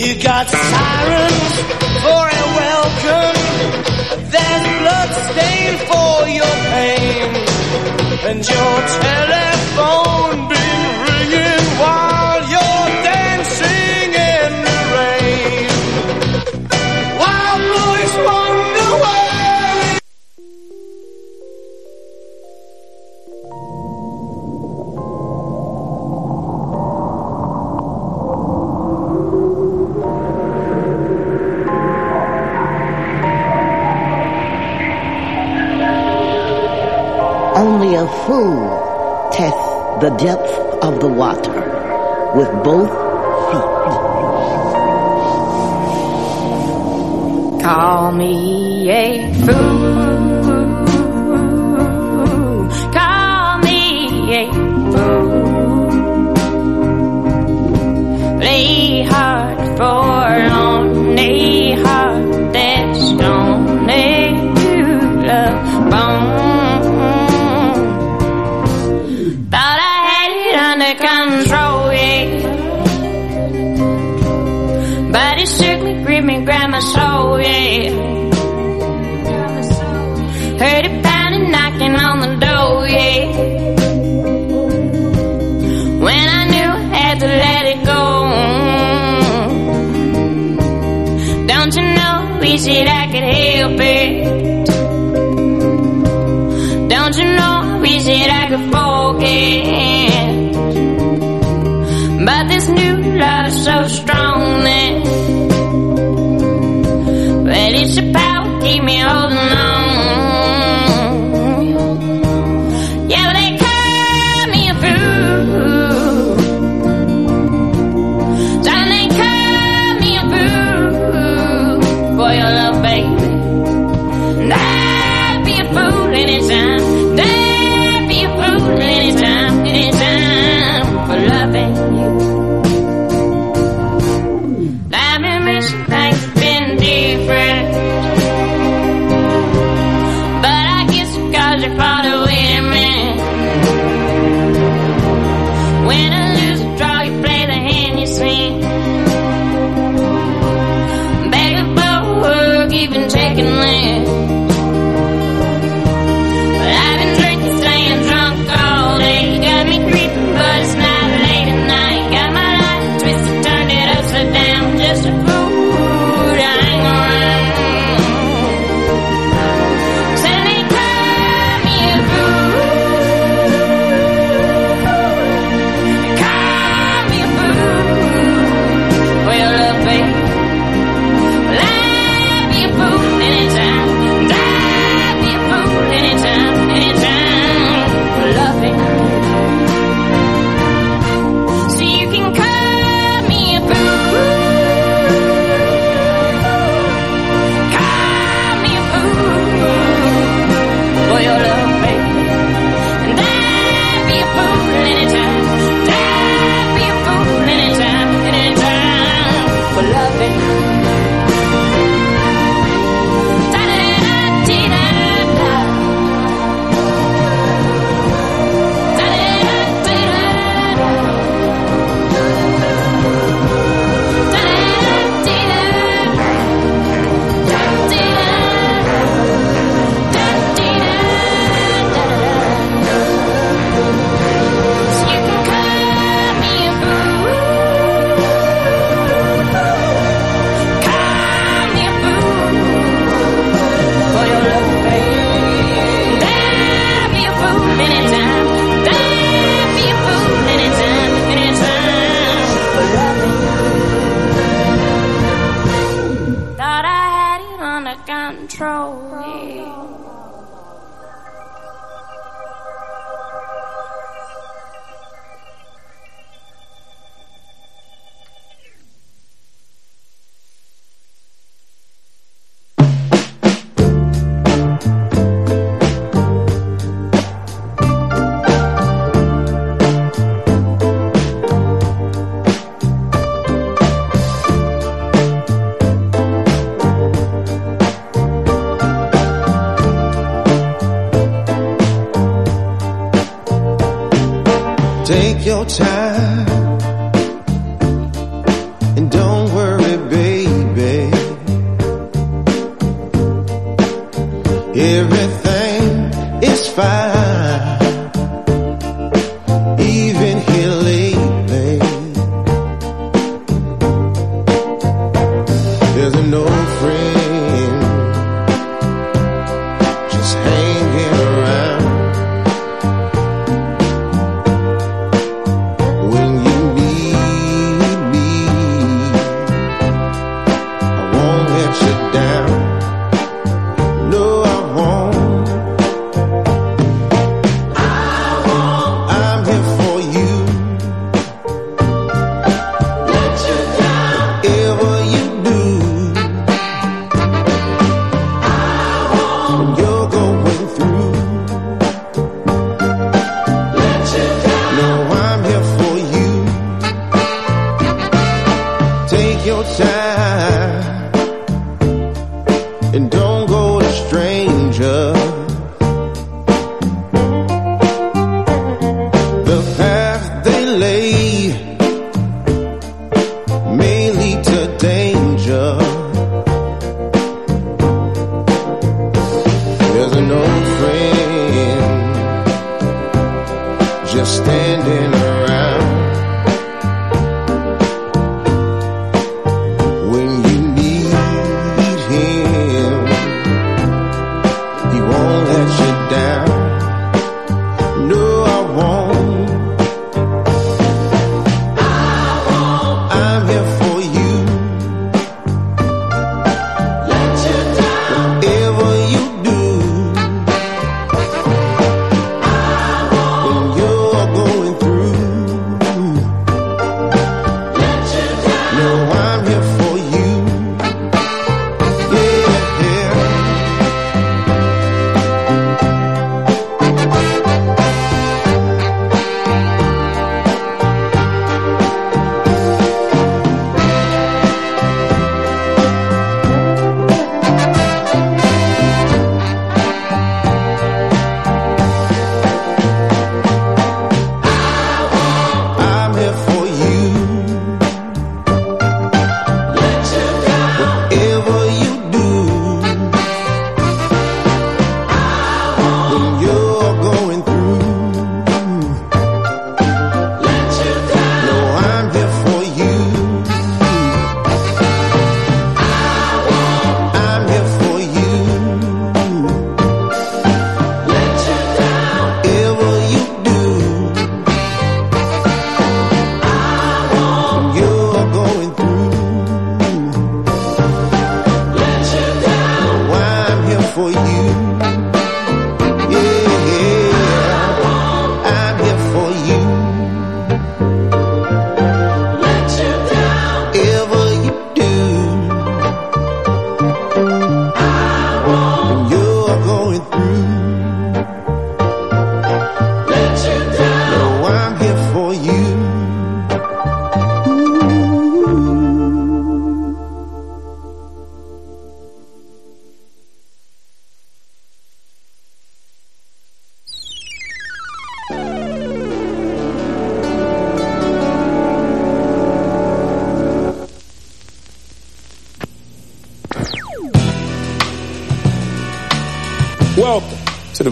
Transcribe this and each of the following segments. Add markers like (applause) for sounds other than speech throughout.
You got sirens for a welcome. There's blood stain for your pain. And your telephone Who tests the depth of the water with both feet? Call me a fool.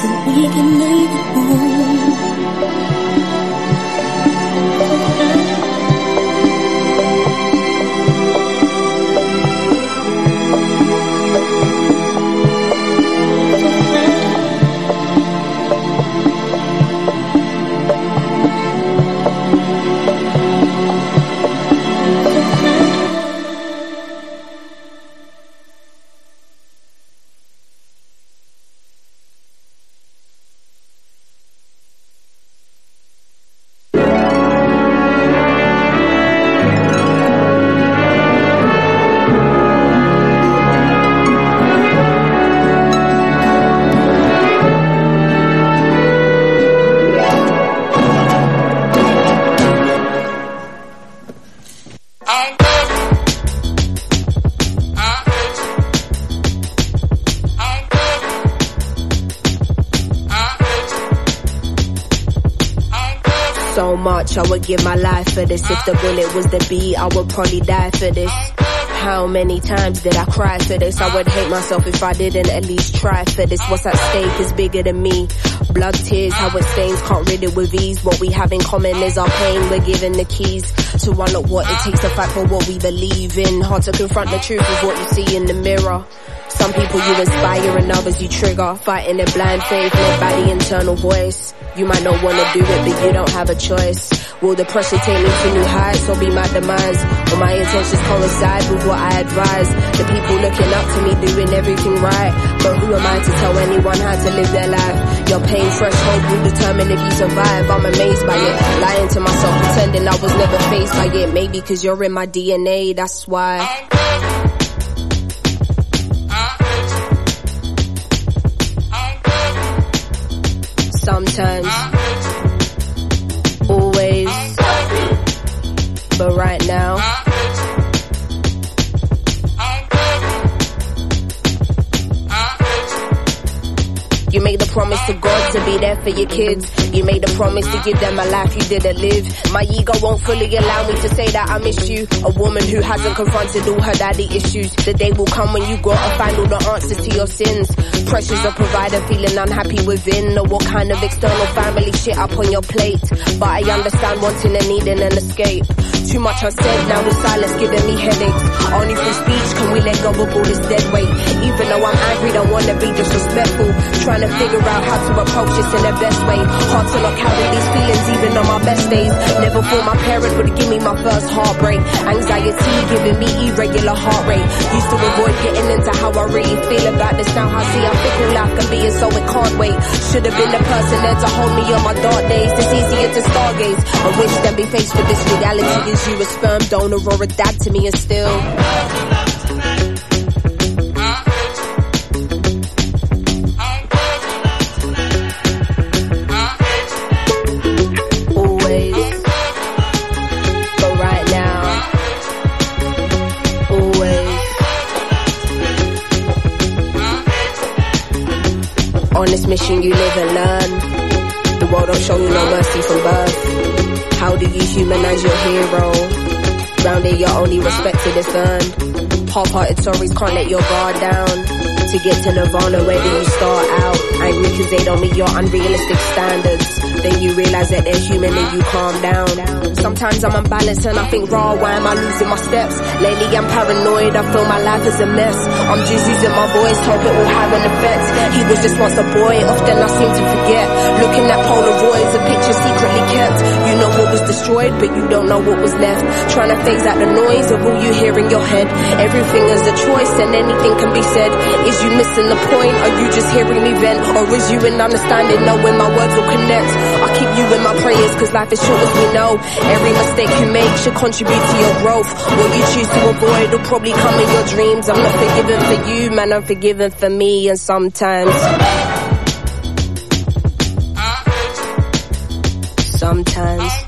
So we can make it home. I would give my life for this. If the bullet was the beat, I would probably die for this. How many times did I cry for this? I would hate myself if I didn't at least try for this. What's at stake is bigger than me. Blood, tears, how it stains, can't rid it with ease. What we have in common is our pain. We're given the keys to unlock what it takes to fight for what we believe in. Hard to confront the truth of what you see in the mirror. Some people you inspire and others you trigger. Fighting in blind faith led by the internal voice. You might not wanna do it, but you don't have a choice. Will the pressure take me to new heights or be my demise? Will my intentions coincide with what I advise? The people looking up to me doing everything right. But who am I to tell anyone how to live their life? Your pain threshold will determine if you survive. I'm amazed by it. Lying to myself, pretending I was never faced by it. Maybe cause you're in my DNA, that's why. Sometimes, to be there for your kids. You made a promise to give them a life you didn't live. My ego won't fully allow me to say that I miss you. A woman who hasn't confronted all her daddy issues. The day will come when you gotta find all the answers to your sins. Pressures of provider, feeling unhappy within. Or what kind of external family shit up on your plate. But I understand wanting and needing an escape. Too much unsaid, now the silence giving me headaches. Only through speech can we let go of all this dead weight. Even though I'm angry, don't wanna be disrespectful. Trying to figure out how to approach this in the best way. Hard to not carry these feelings even on my best days. Never thought my parents would give me my first heartbreak. Anxiety giving me irregular heart rate. Used to avoid getting into how I really feel about this now. I see how fickle life can be and so it can't wait. Should have been the person there to hold me on my dark days. It's easier to stargaze. I wish than be faced with this reality. You a sperm donor or a dad to me and still? Always. But right now. Always. On this mission you live and learn. The world don't show you no mercy from birth. Do you humanize your hero? Round here you're only respected if earned. Half-hearted stories can't let your guard down. To get to Nirvana, where do you start out? Angry cause they don't meet your unrealistic standards. Then you realize that they're human and you calm down. Sometimes I'm unbalanced and I think, raw, why am I losing my steps? Lately I'm paranoid, I feel my life is a mess. I'm just using my voice, hope it will have an effect. He was just once a boy, often I seem to forget. Looking at Polaroids, a picture secretly kept. You know what was destroyed, but you don't know what was left. Trying to phase out the noise of all you hear in your head. Everything is a choice and anything can be said. You missing the point? Are you just hearing me vent? Or is you in understanding, knowing my words will connect? I keep you in my prayers, cause life is short as we know. Every mistake you make should contribute to your growth. What you choose to avoid will probably come in your dreams. I'm not forgiven for you, man, I'm forgiven for me, and. Sometimes. Sometimes.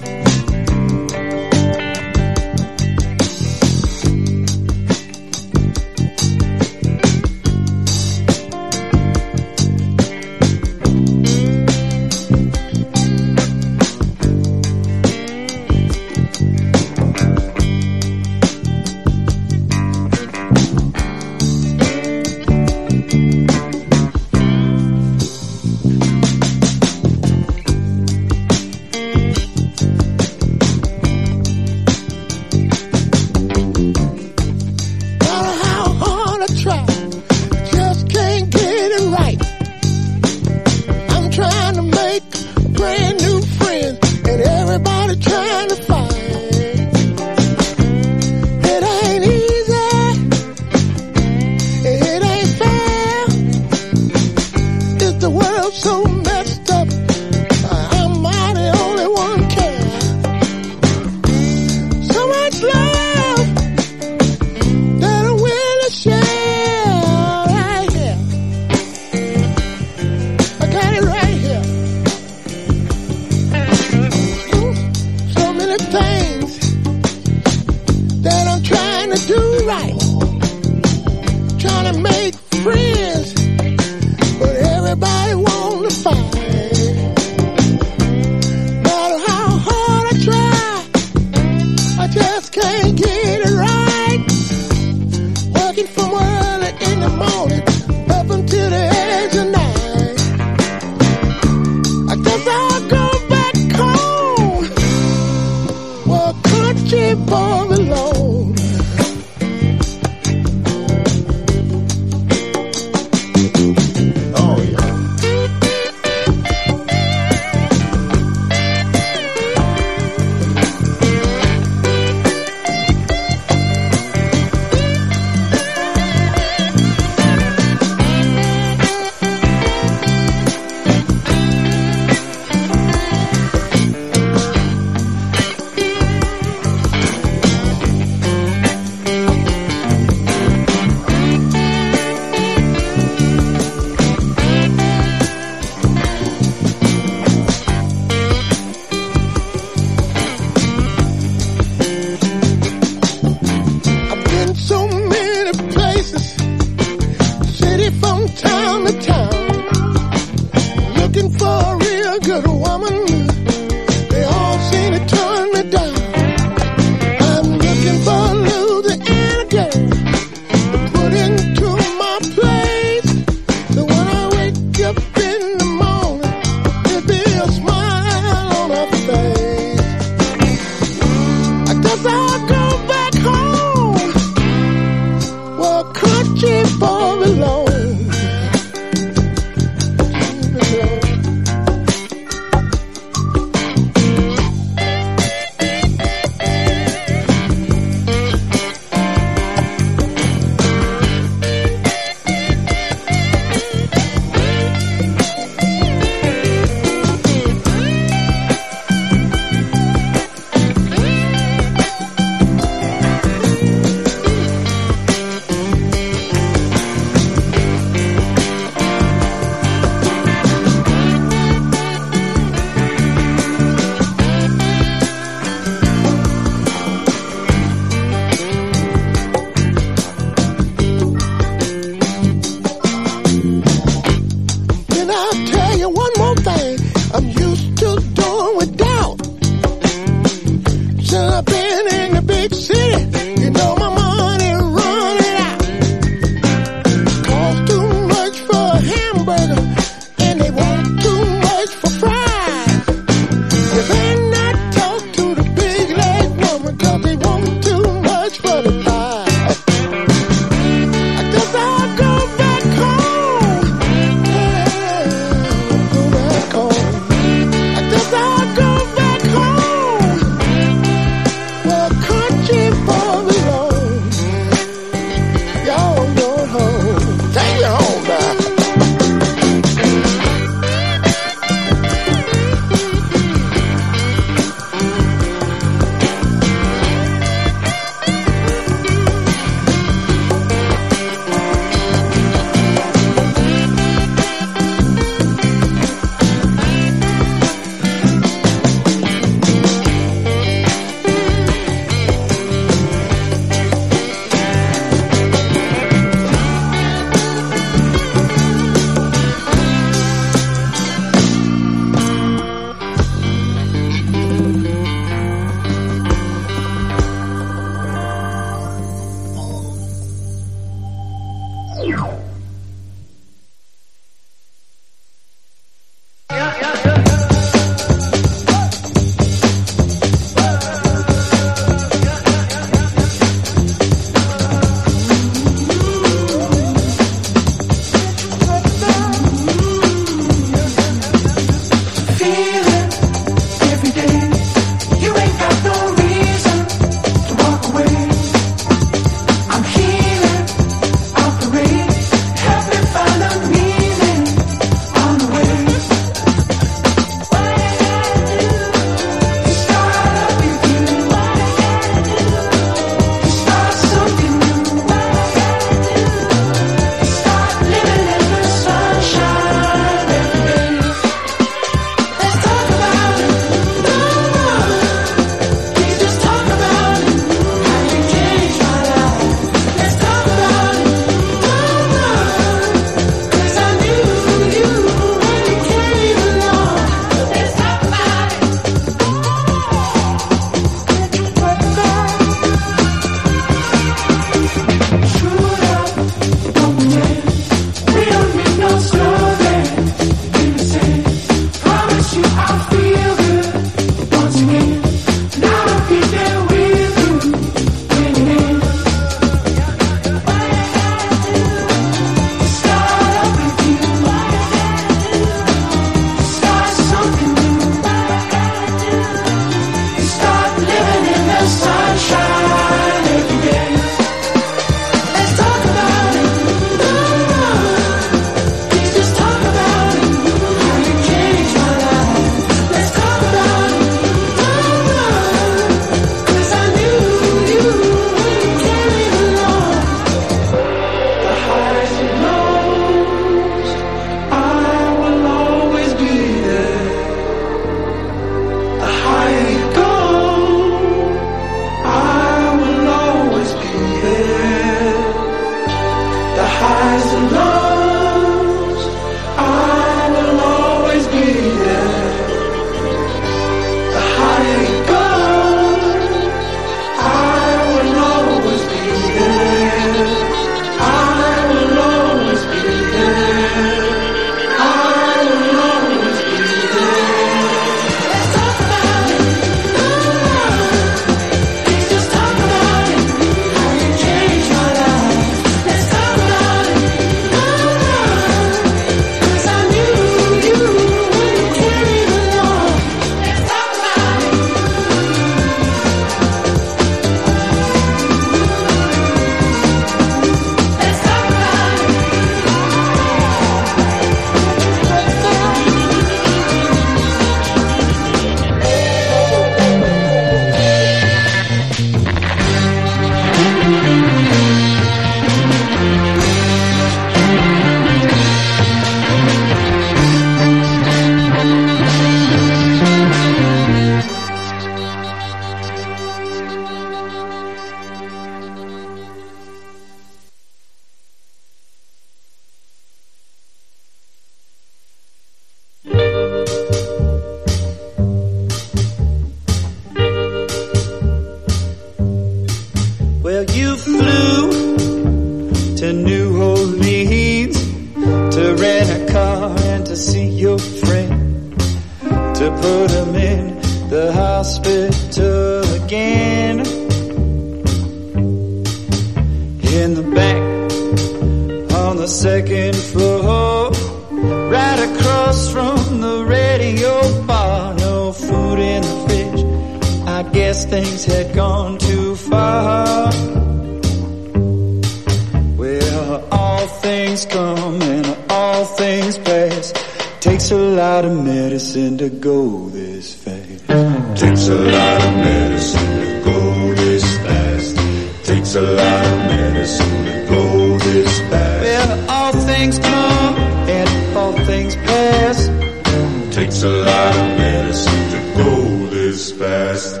A lot of medicine to go this fast.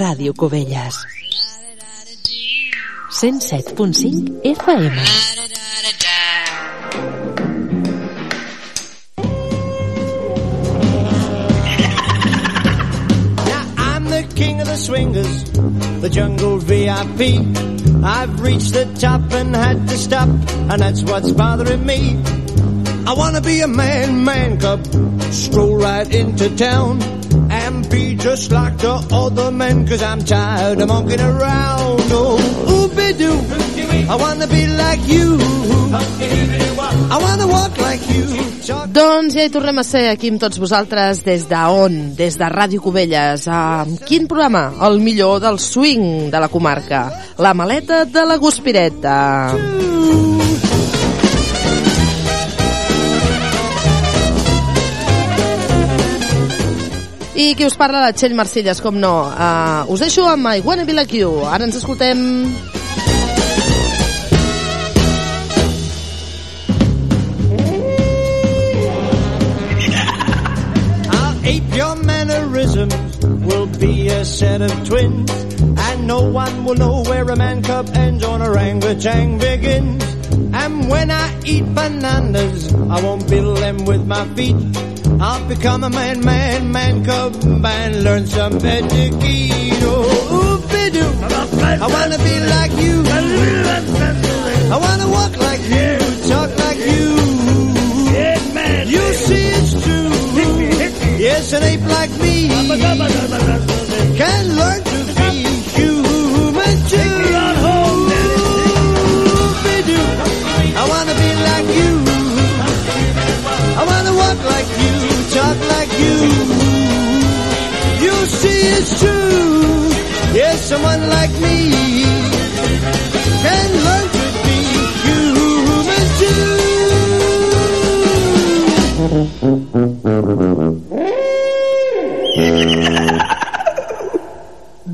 Ràdio Cubelles. 107.5 FM. Now I'm the king of the swingers, the jungle VIP. I've reached the top and had to stop, and that's what's bothering me. I wanna be a man, man cub, stroll right into town, and be just like the other men, cause I'm tired of monkeying around. Oh, ooby-doo, I Doncs ja hi tornem a ser aquí amb tots vosaltres des de on? Des de Ràdio Cubelles. Amb quin programa? El millor del swing de la comarca. La maleta de la Guspireta. I qui us parla? La Txell Marcilles, com no. Uh, us deixo amb I Wanna Be Like You. Ara ens escoltem... mannerisms. We'll be a set of twins. And no one will know where a man cub ends or an orangutan begins. And when I eat bananas, I won't build them with my feet. I'll become a man, man, man cub and learn some etiquette. Oh, oopie-doo. I wanna be like you. I wanna walk like you, talk Yes, an ape like me can learn to be human too. I wanna be like you. I wanna walk like you, talk like you. You see it's true. Yes, someone like me can learn to be human too.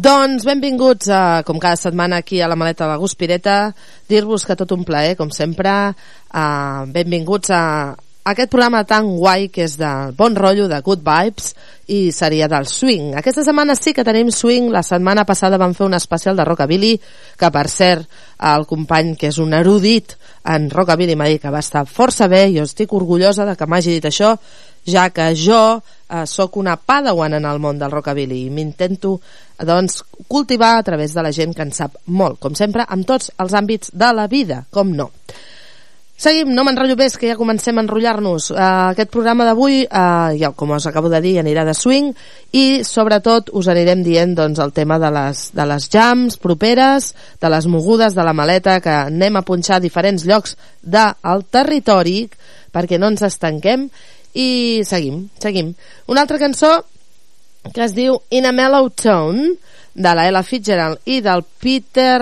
Doncs benvinguts, a, com cada setmana, aquí a la maleta de Guspireta. Dir-vos que tot un plaer, com sempre. Uh, benvinguts a aquest programa tan guai que és de bon rotllo, de good vibes, i seria del swing. Aquesta setmana sí que tenim swing. La setmana passada vam fer un especial de rockabilly, que per cert, el company que és un erudit en rockabilly m'ha dit que va estar força bé, jo estic orgullosa de que m'hagi dit això, ja que jo eh, sóc una padawan en el món del rockabilly i m'intento doncs, cultivar a través de la gent que en sap molt, com sempre, en tots els àmbits de la vida, com no. Seguim, no m'enrotllo més, que ja comencem a enrotllar-nos. Uh, aquest programa d'avui, uh, ja com us acabo de dir, anirà de swing i sobretot us anirem dient doncs, el tema de les, de les jams properes, de les mogudes de la maleta, que anem a punxar a diferents llocs del territori perquè no ens estanquem i seguim, seguim. Una altra cançó que es diu In a Mellow Tone de la Ella Fitzgerald i del Peter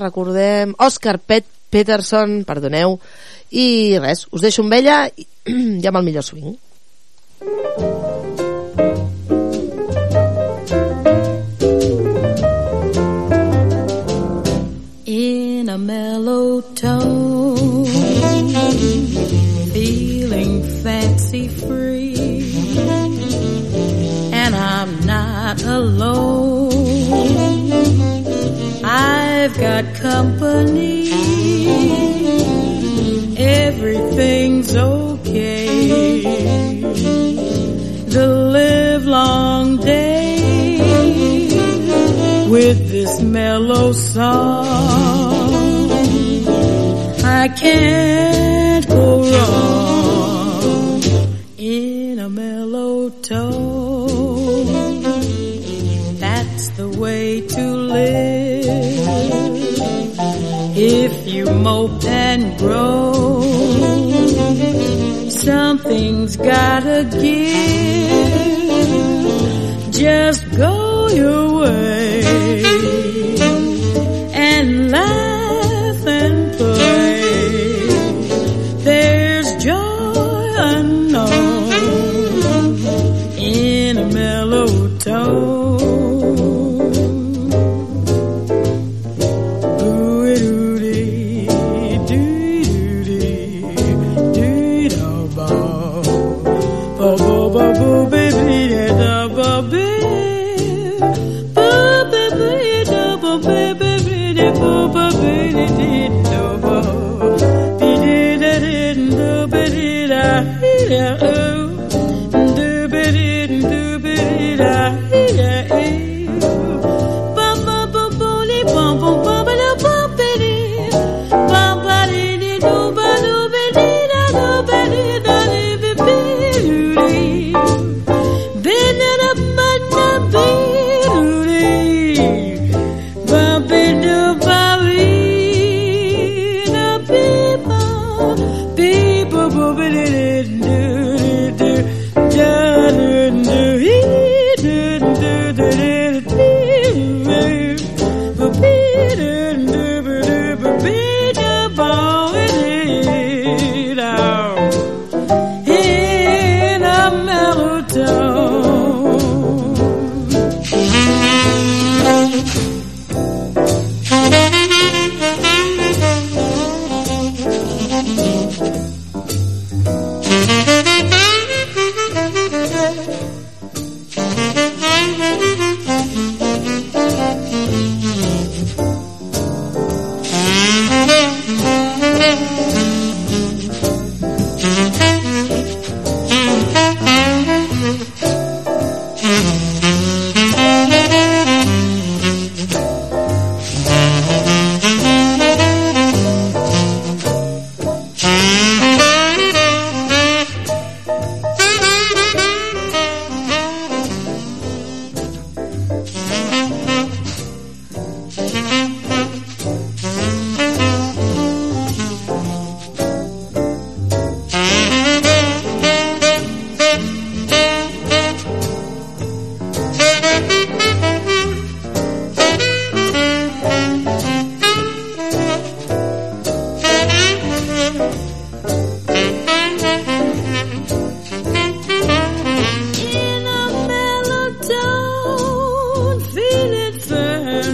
recordem, Oscar Pet Peterson, perdoneu i res, us deixo amb ella i, (clears throat) i amb el millor swing. in song. I can't go wrong in a mellow tone. That's the way to live. If you mope and grow, something's gotta give.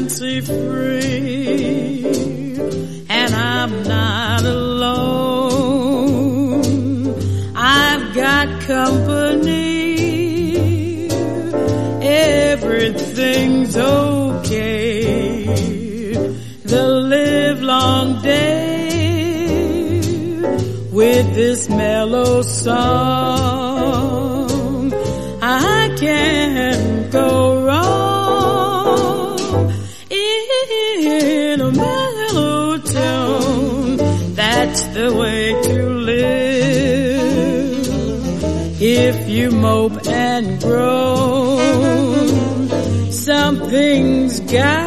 Fancy free, and I'm not alone. I've got company. Everything's okay. The livelong day with this mellow song. Yeah.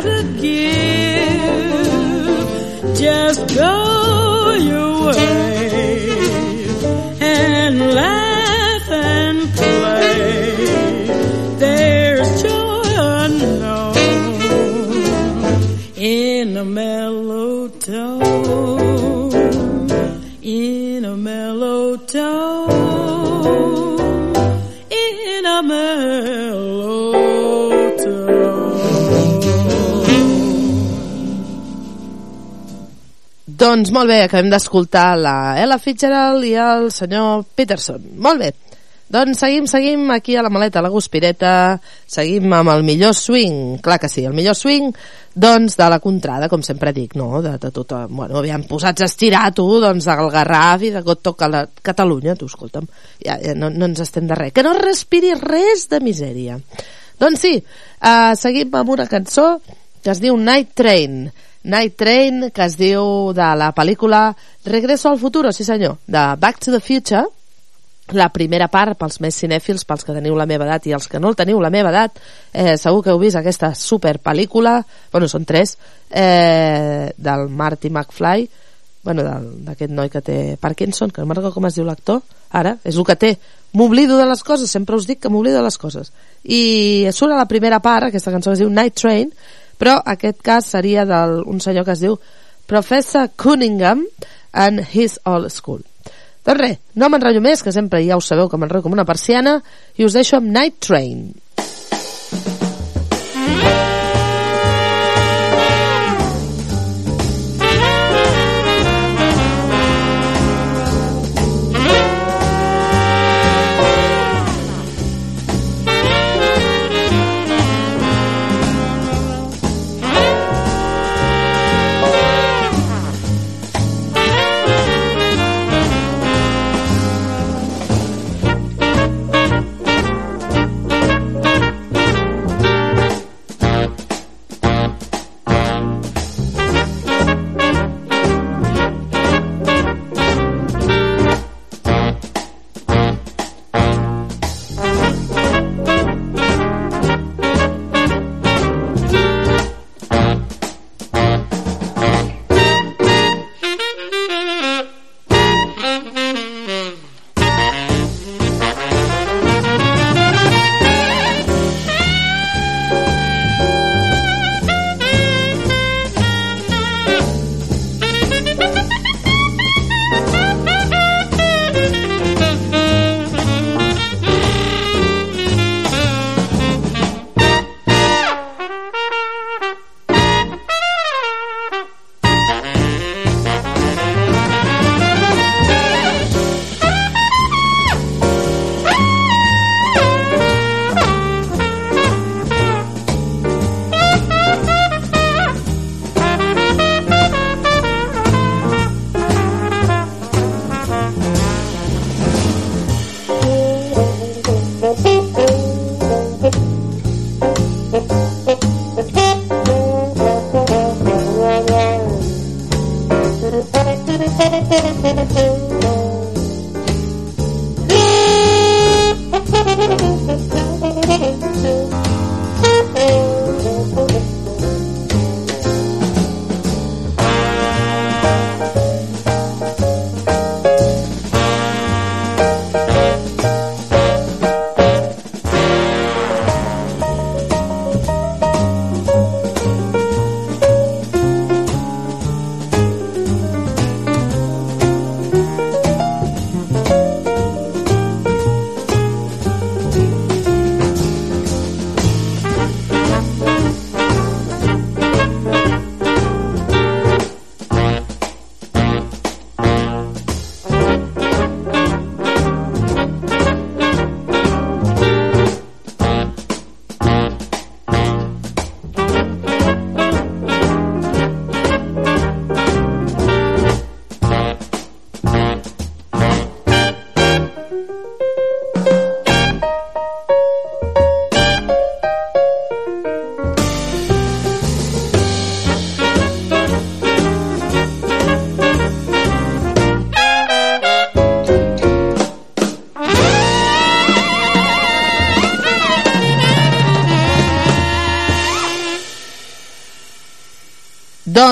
Doncs molt bé, acabem d'escoltar la Ella Fitzgerald i el senyor Peterson. Molt bé. Doncs seguim, seguim aquí a la maleta, a la Guspireta, seguim amb el millor swing, clar que sí, el millor swing, doncs de la contrada, com sempre dic, no? De, de tota, bueno, aviam, posats a estirar tu, doncs del Garraf i de tot toca la Catalunya, tu, escolta'm, ja, ja no, no ens estem de res, que no respiri res de misèria. Doncs sí, uh, seguim amb una cançó que es diu Night Train, Night Train, que es diu de la pel·lícula Regreso al futuro, sí senyor, de Back to the Future, la primera part pels més cinèfils, pels que teniu la meva edat i els que no el teniu la meva edat, eh, segur que heu vist aquesta super pel·lícula, bueno, són tres, eh, del Marty McFly, bueno, d'aquest noi que té Parkinson, que no recordo com es diu l'actor, ara, és el que té. M'oblido de les coses, sempre us dic que m'oblido de les coses. I surt a la primera part, aquesta cançó es diu Night Train, però aquest cas seria d'un senyor que es diu Professor Cunningham and His Old School. Doncs res, no m'enrotllo més, que sempre ja ho sabeu que m'enrotllo com una persiana, i us deixo amb Night Train.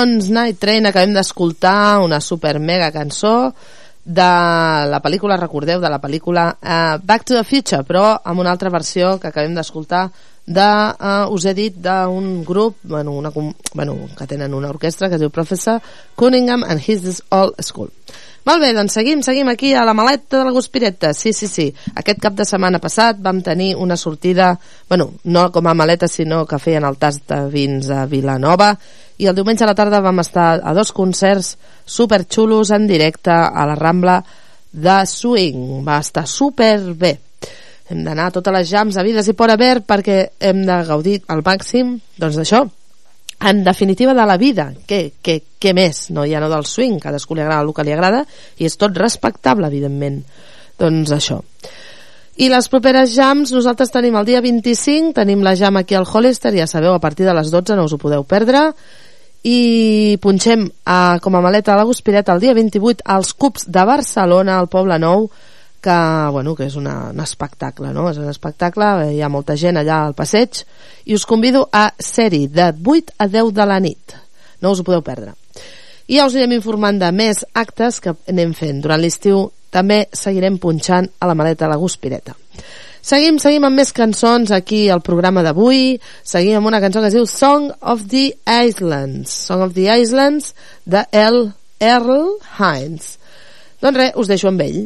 Doncs Night Train acabem d'escoltar una super mega cançó de la pel·lícula, recordeu, de la pel·lícula uh, Back to the Future, però amb una altra versió que acabem d'escoltar de, uh, us he dit, d'un grup bueno, una, bueno, que tenen una orquestra que es diu Professor Cunningham and His All School. Molt bé, doncs seguim, seguim aquí a la maleta de la Guspireta. Sí, sí, sí. Aquest cap de setmana passat vam tenir una sortida, bueno, no com a maleta, sinó que feien el tast de vins a Vilanova, i el diumenge a la tarda vam estar a dos concerts superxulos en directe a la Rambla de Swing. Va estar super bé. Hem d'anar a totes les jams havides i por haver perquè hem de gaudir al màxim, doncs d'això, en definitiva de la vida què, què, què més, no? ja no del swing cadascú li agrada el que li agrada i és tot respectable evidentment. Doncs això. I les properes jams nosaltres tenim el dia 25 tenim la jam aquí al Hollister ja sabeu a partir de les 12 no us ho podeu perdre. I punxem a, com a maleta a la Guspireta el dia 28 als Cups de Barcelona, al Poble Nou, que, bueno, que és una, un espectacle, no? És un espectacle, hi ha molta gent allà al passeig, i us convido a ser-hi de 8 a 10 de la nit. No us ho podeu perdre. I ja us anirem informant de més actes que anem fent. Durant l'estiu també seguirem punxant a la maleta la Guspireta. Seguim, seguim amb més cançons aquí al programa d'avui. Seguim amb una cançó que es diu Song of the Islands. Song of the Islands de El Earl Hines. Doncs res, us deixo amb ell.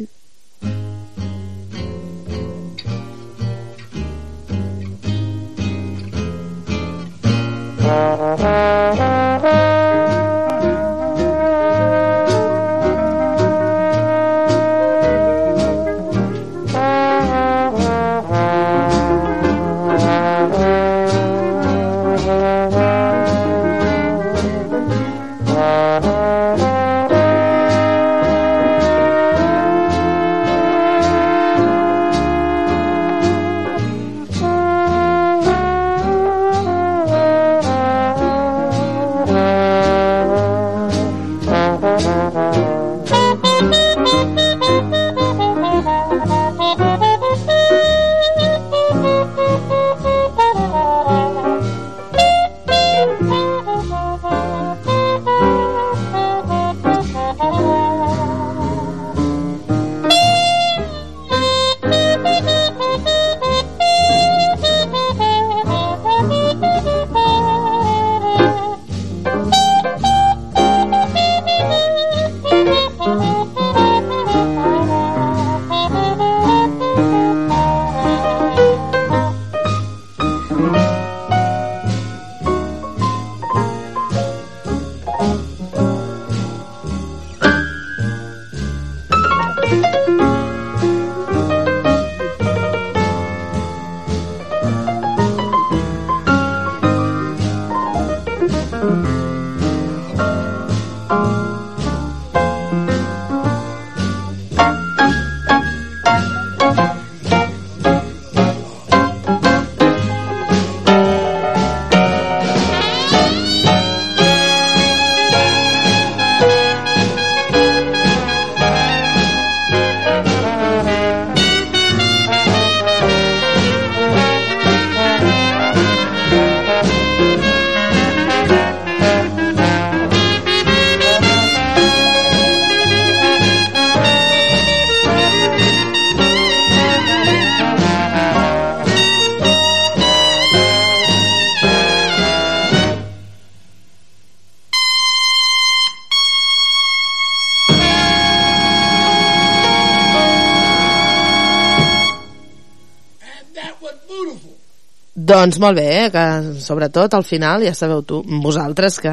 Doncs molt bé, eh? que sobretot al final, ja sabeu tu, vosaltres, que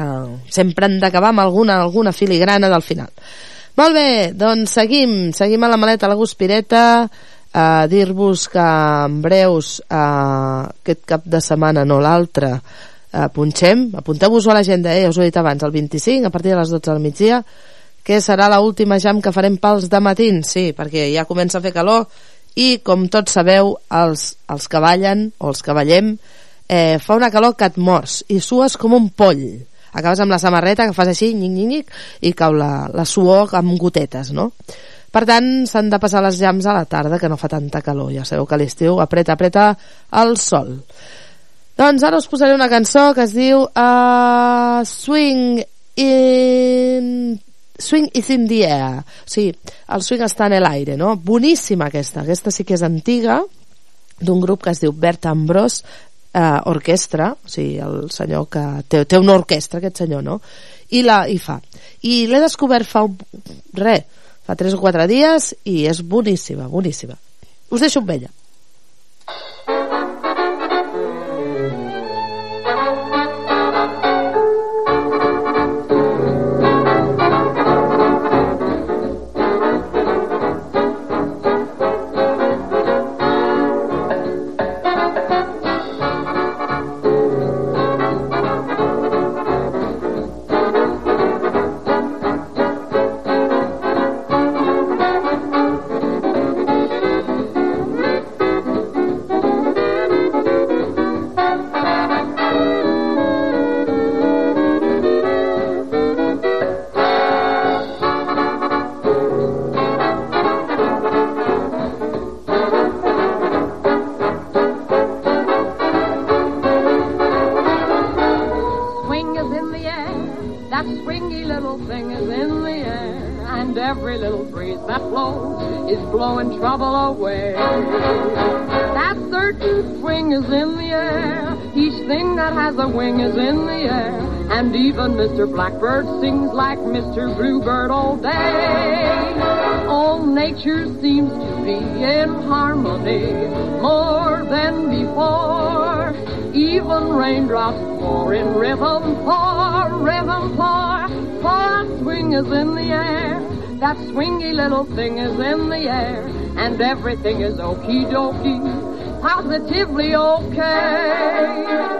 sempre han d'acabar amb alguna, alguna filigrana del final. Molt bé, doncs seguim, seguim a la maleta a la Guspireta, a dir-vos que en breus, eh, aquest cap de setmana, no l'altre, eh, punxem, apunteu-vos-ho a l'agenda, eh? us ho he dit abans, el 25, a partir de les 12 del migdia, que serà l última jam que farem pels de matins, sí, perquè ja comença a fer calor i com tots sabeu els, els que ballen o els que ballem eh, fa una calor que et mors i sues com un poll. Acabes amb la samarreta que fas així nyic, nyic, nyic, i cau la, la suor amb gotetes no? per tant s'han de passar les jams a la tarda que no fa tanta calor. Ja sabeu que l'estiu apreta, apreta el sol. Doncs ara us posaré una cançó que es diu uh, Swing in Swing is in the air. O sigui, el swing està en l'aire, no? Boníssima aquesta. Aquesta sí que és antiga, d'un grup que es diu Bert Ambrós eh, Orquestra, o sigui, el senyor que té, té una orquestra, aquest senyor, no? I, la, i fa. I l'he descobert fa un, re, fa 3 o 4 dies i és boníssima, boníssima. Us deixo amb ella. Mr. Blackbird sings like Mr. Bluebird all day. All nature seems to be in harmony more than before. Even raindrops pour in rhythm, pour, rhythm, pour. For a swing is in the air. That swingy little thing is in the air. And everything is okie dokie, positively okay.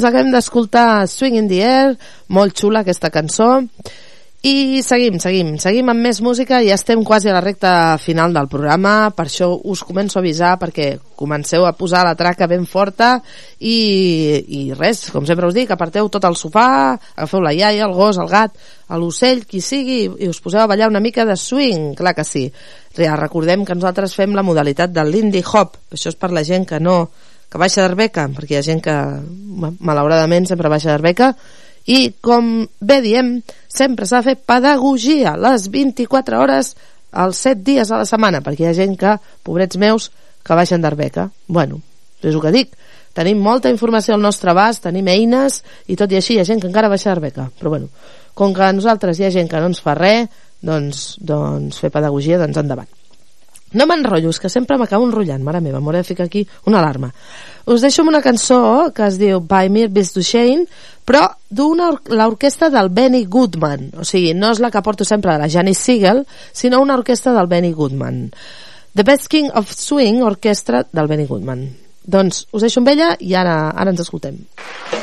Doncs acabem d'escoltar Swing in the Air, molt xula aquesta cançó. I seguim, seguim, seguim amb més música i ja estem quasi a la recta final del programa, per això us començo a avisar perquè comenceu a posar la traca ben forta i, i res, com sempre us dic, aparteu tot el sofà, agafeu la iaia, el gos, el gat, l'ocell, qui sigui, i us poseu a ballar una mica de swing, clar que sí. Ja recordem que nosaltres fem la modalitat del Lindy Hop, això és per la gent que no que baixa d'Arbeca, perquè hi ha gent que malauradament sempre baixa d'Arbeca, i com bé diem, sempre s'ha de fer pedagogia les 24 hores els 7 dies a la setmana, perquè hi ha gent que, pobrets meus, que baixen d'Arbeca. Bueno, és el que dic, tenim molta informació al nostre abast, tenim eines, i tot i així hi ha gent que encara baixa d'Arbeca. Però bueno, com que a nosaltres hi ha gent que no ens fa res, doncs, doncs fer pedagogia, doncs endavant. No m'enrotllo, que sempre m'acabo enrotllant, mare meva, m'hauré de ficar aquí una alarma. Us deixo amb una cançó que es diu By Mir Bis Duchesne, però d'una l'orquestra del Benny Goodman, o sigui, no és la que porto sempre de la Janice Siegel, sinó una orquestra del Benny Goodman. The Best King of Swing, orquestra del Benny Goodman. Doncs us deixo amb ella i ara, ara ens escoltem. By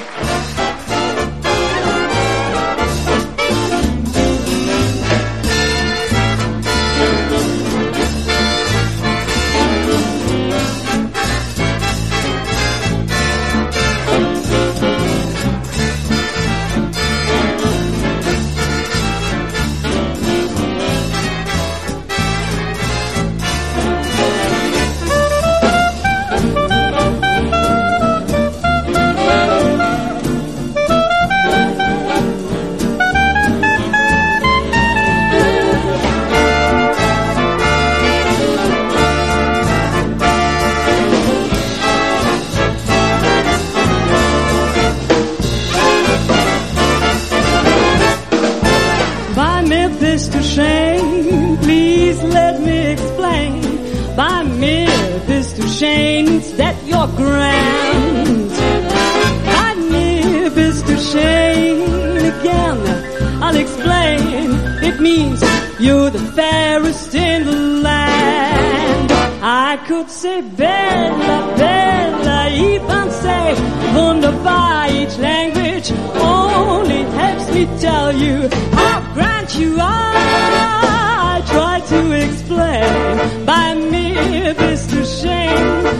it's you're grand. By Memphis to Shane again, I'll explain. It means you're the fairest in the land. I could say Bella, Bella, even say Wunderbar. Each language only helps me tell you how grand you are. I try to explain by Memphis to shame.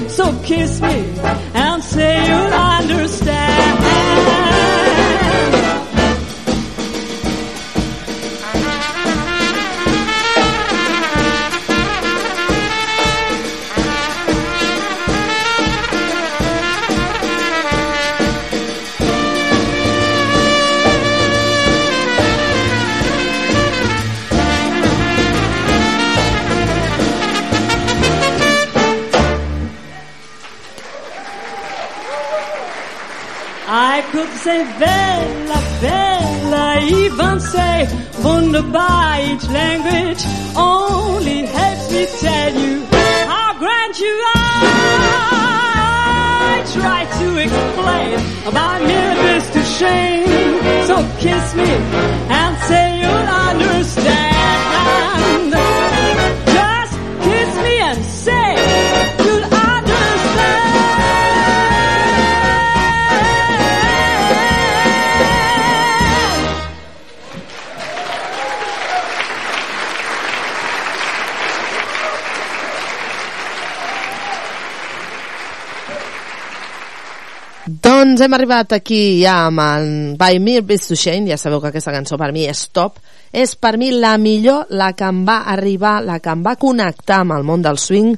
So kiss me and say you'll understand. Could say Bella, Bella, even say Wunderbar. Each language only helps me tell you how grand you are. I try to explain about this to shame. So kiss me and say you'll understand. Just kiss me and say Doncs hem arribat aquí ja amb el By Me Beats to Shane, ja sabeu que aquesta cançó per mi és top, és per mi la millor, la que em va arribar, la que em va connectar amb el món del swing,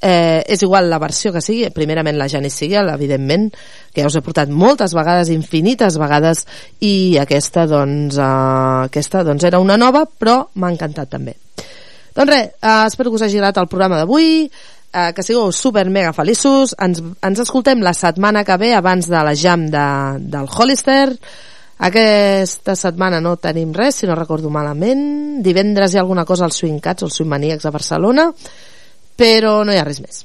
eh, és igual la versió que sigui, primerament la Janice Siegel, evidentment, que ja us he portat moltes vegades, infinites vegades, i aquesta, doncs, eh, aquesta, doncs era una nova, però m'ha encantat també. Doncs res, eh, espero que us hagi agradat el programa d'avui, eh, que sigueu super mega feliços, ens, ens escoltem la setmana que ve abans de la jam de, del Hollister, aquesta setmana no tenim res, si no recordo malament, divendres hi ha alguna cosa als Swing Cats, als Swing Maníacs a Barcelona, però no hi ha res més.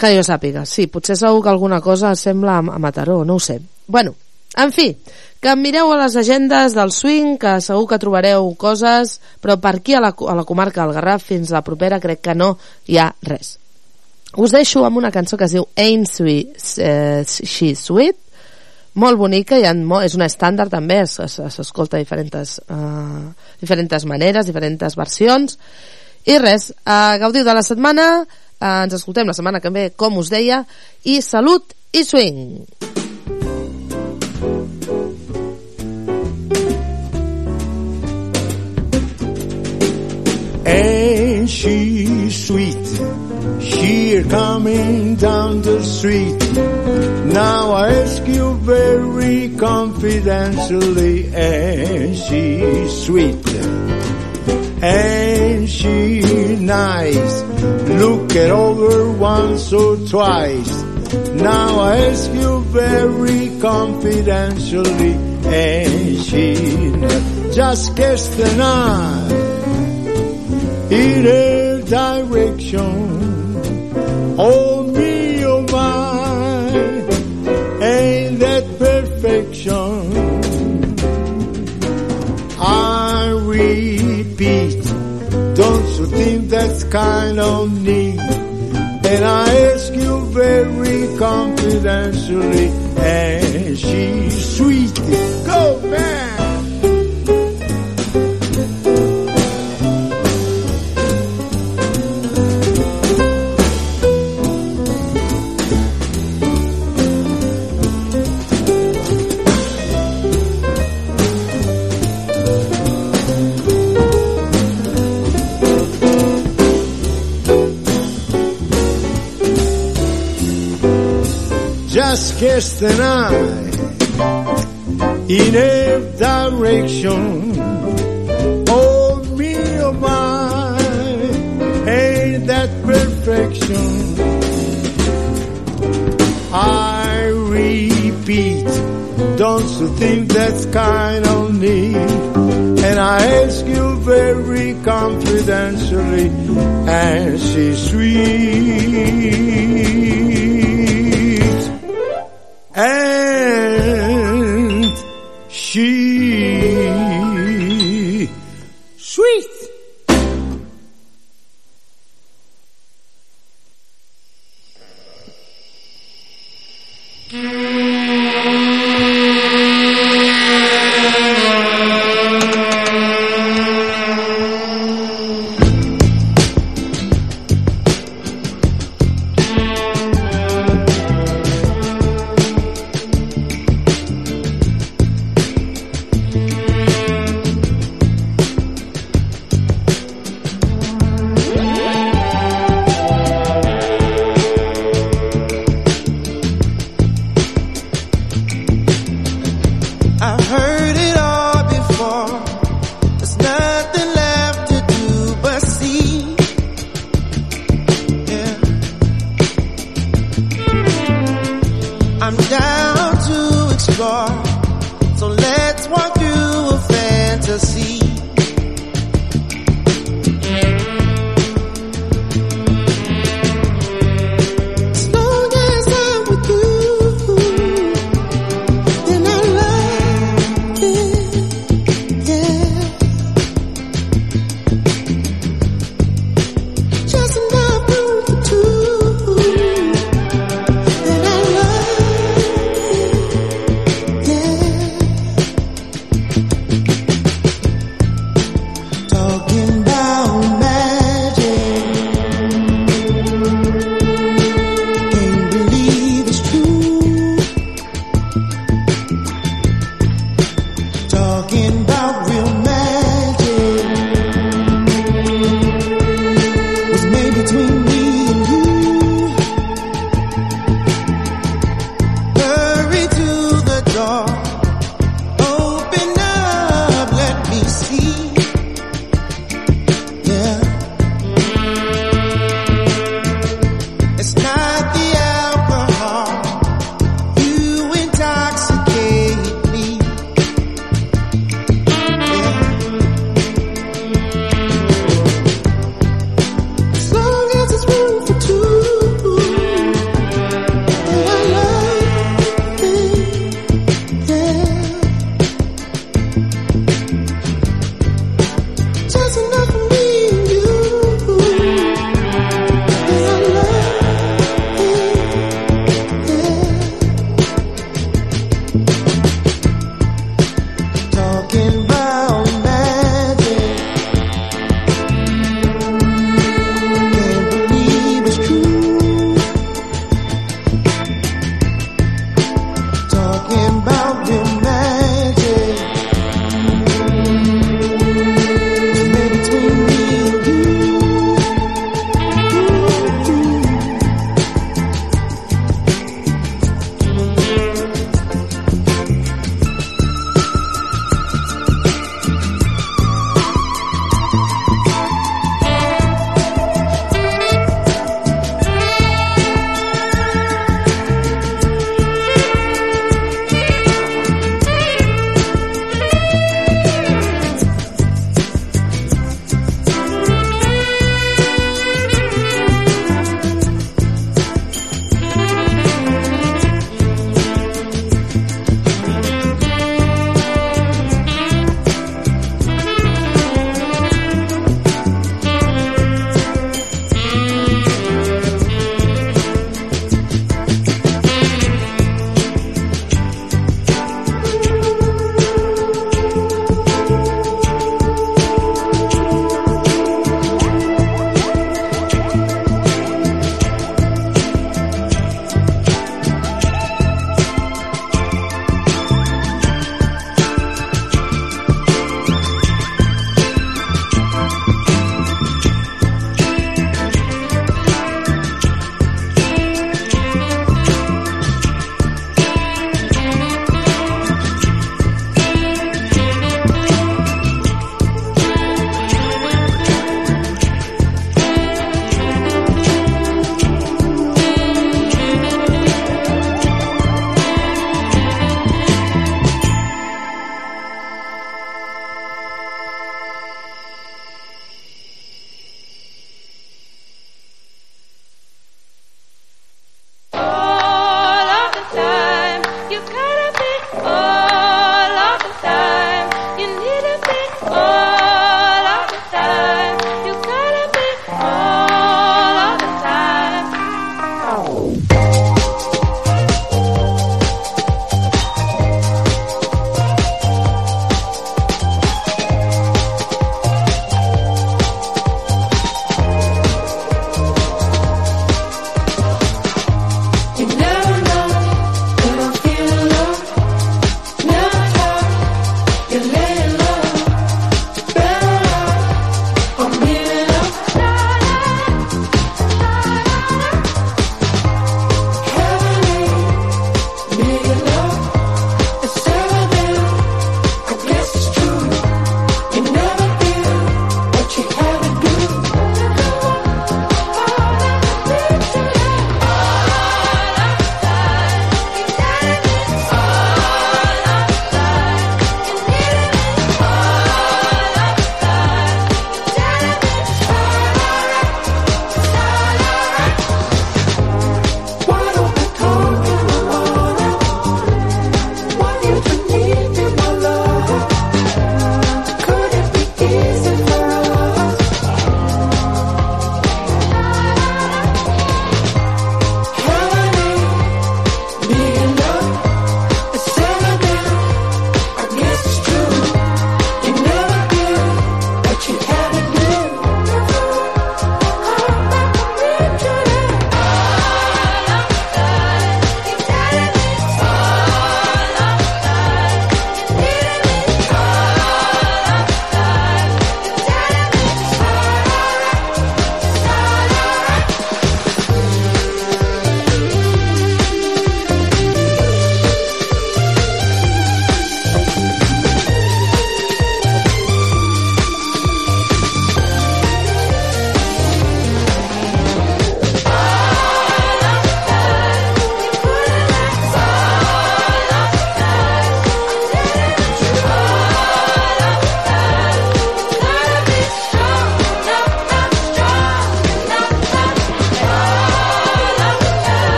Que jo sàpiga, sí, potser segur que alguna cosa sembla a, Mataró, no ho sé. Bueno, en fi, que mireu a les agendes del swing, que segur que trobareu coses, però per aquí a la, a la comarca del Garraf fins la propera crec que no hi ha res. Us deixo amb una cançó que es diu Ain't Sweet, eh, She Sweet, molt bonica, i és una estàndard també, es- es- s'escolta de diferents, uh, diferents maneres, diferents versions, i res, uh, gaudiu de la setmana, uh, ens escoltem la setmana que ve, com us deia, i salut i swing! Ain't she? She coming down the street. Now I ask you very confidentially, and she's sweet? And she nice? Look it over once or twice. Now I ask you very confidentially, and she? Just guess the night in a direction. Oh me, oh my, ain't that perfection? I repeat, don't you think that's kind of neat? And I ask you very confidentially, and she's sweet. Go, man! Kiss the night in a direction. Oh me, oh my, ain't that perfection? I repeat, don't you think that's kind of neat? And I ask you very confidentially, and she's sweet. And she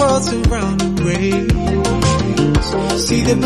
walls around the grave. See the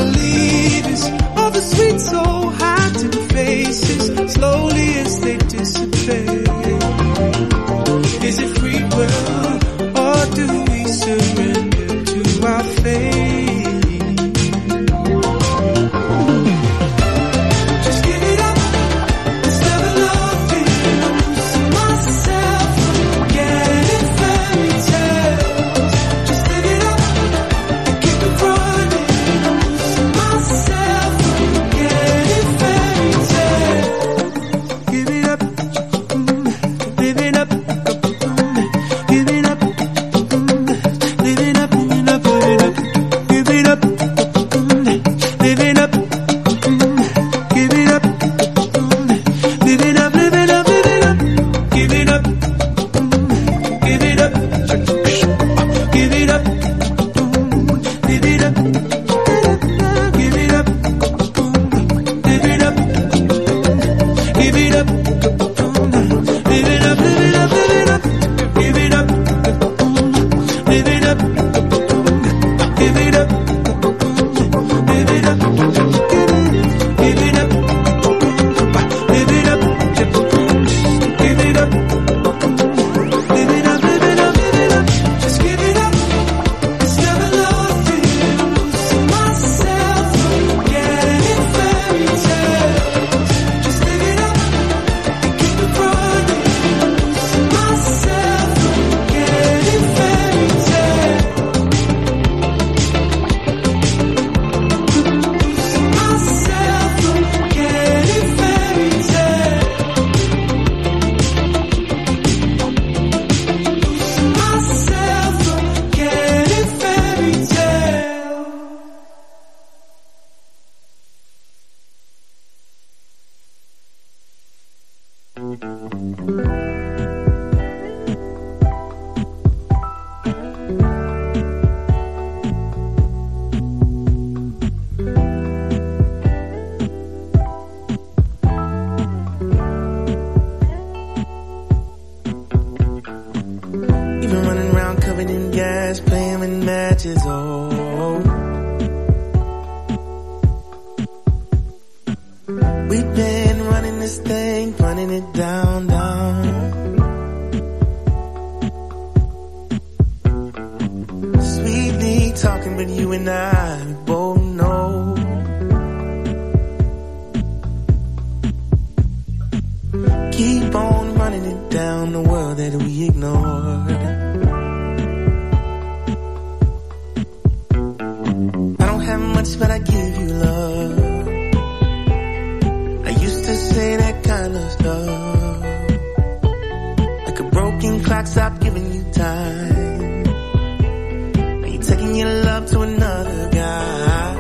taking your love to another guy.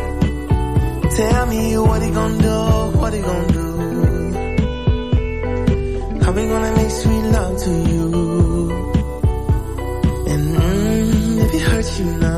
Tell me what he gonna do, what he gonna do. How we gonna make sweet love to you? And mm, if it hurts you.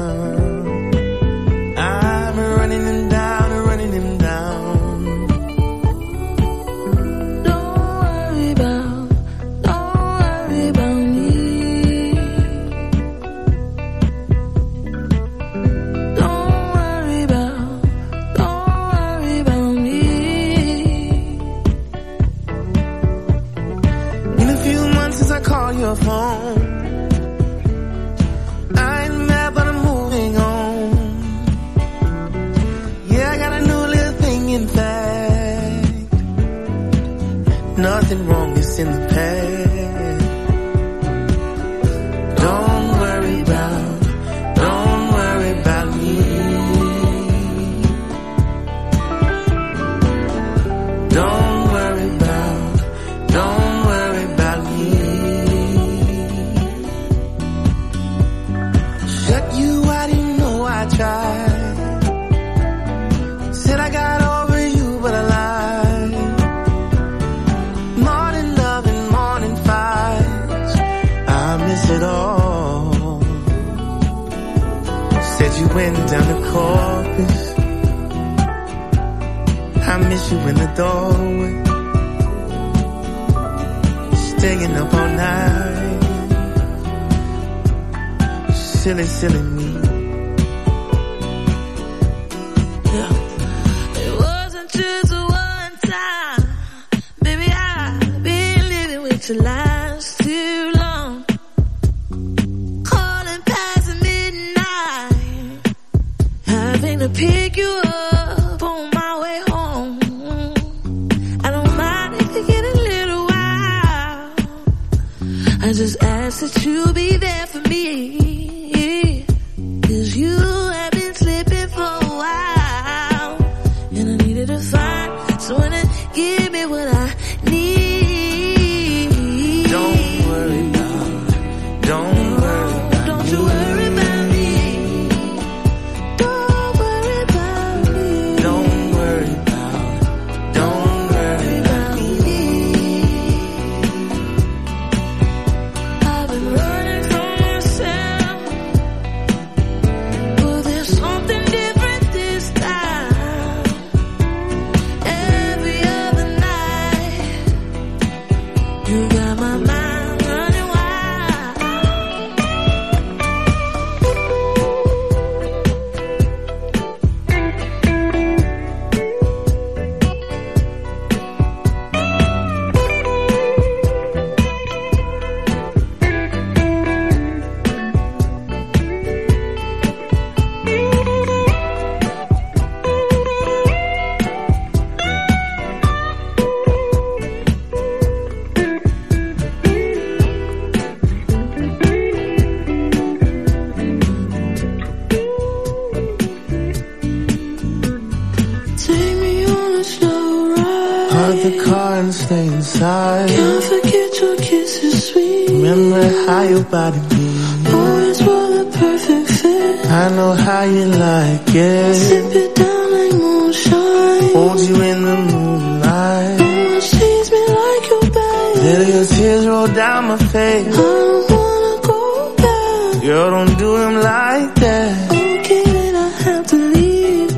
trying to stay inside. Can't forget your kisses, sweet. Remember how your body beat. Always were the perfect fit. I know how you like it. Sip it down like moonshine. Hold you in the moonlight. Almost me like your babe. Let your tears roll down my face. I don't wanna go back. Girl, don't do him like that. Okay, then I have to leave.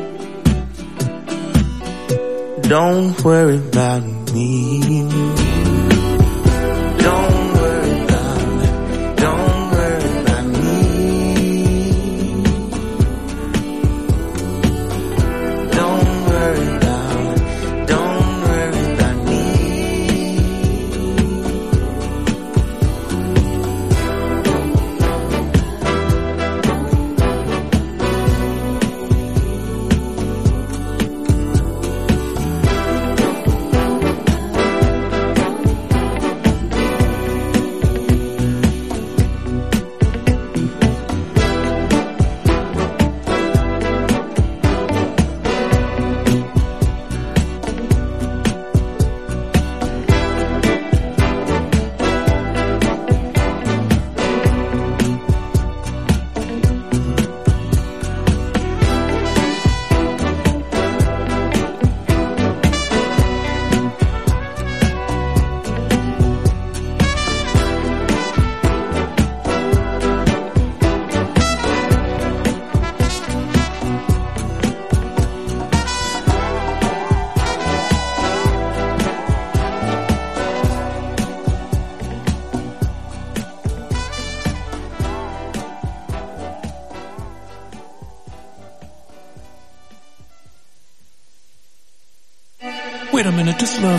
Don't worry about me need you.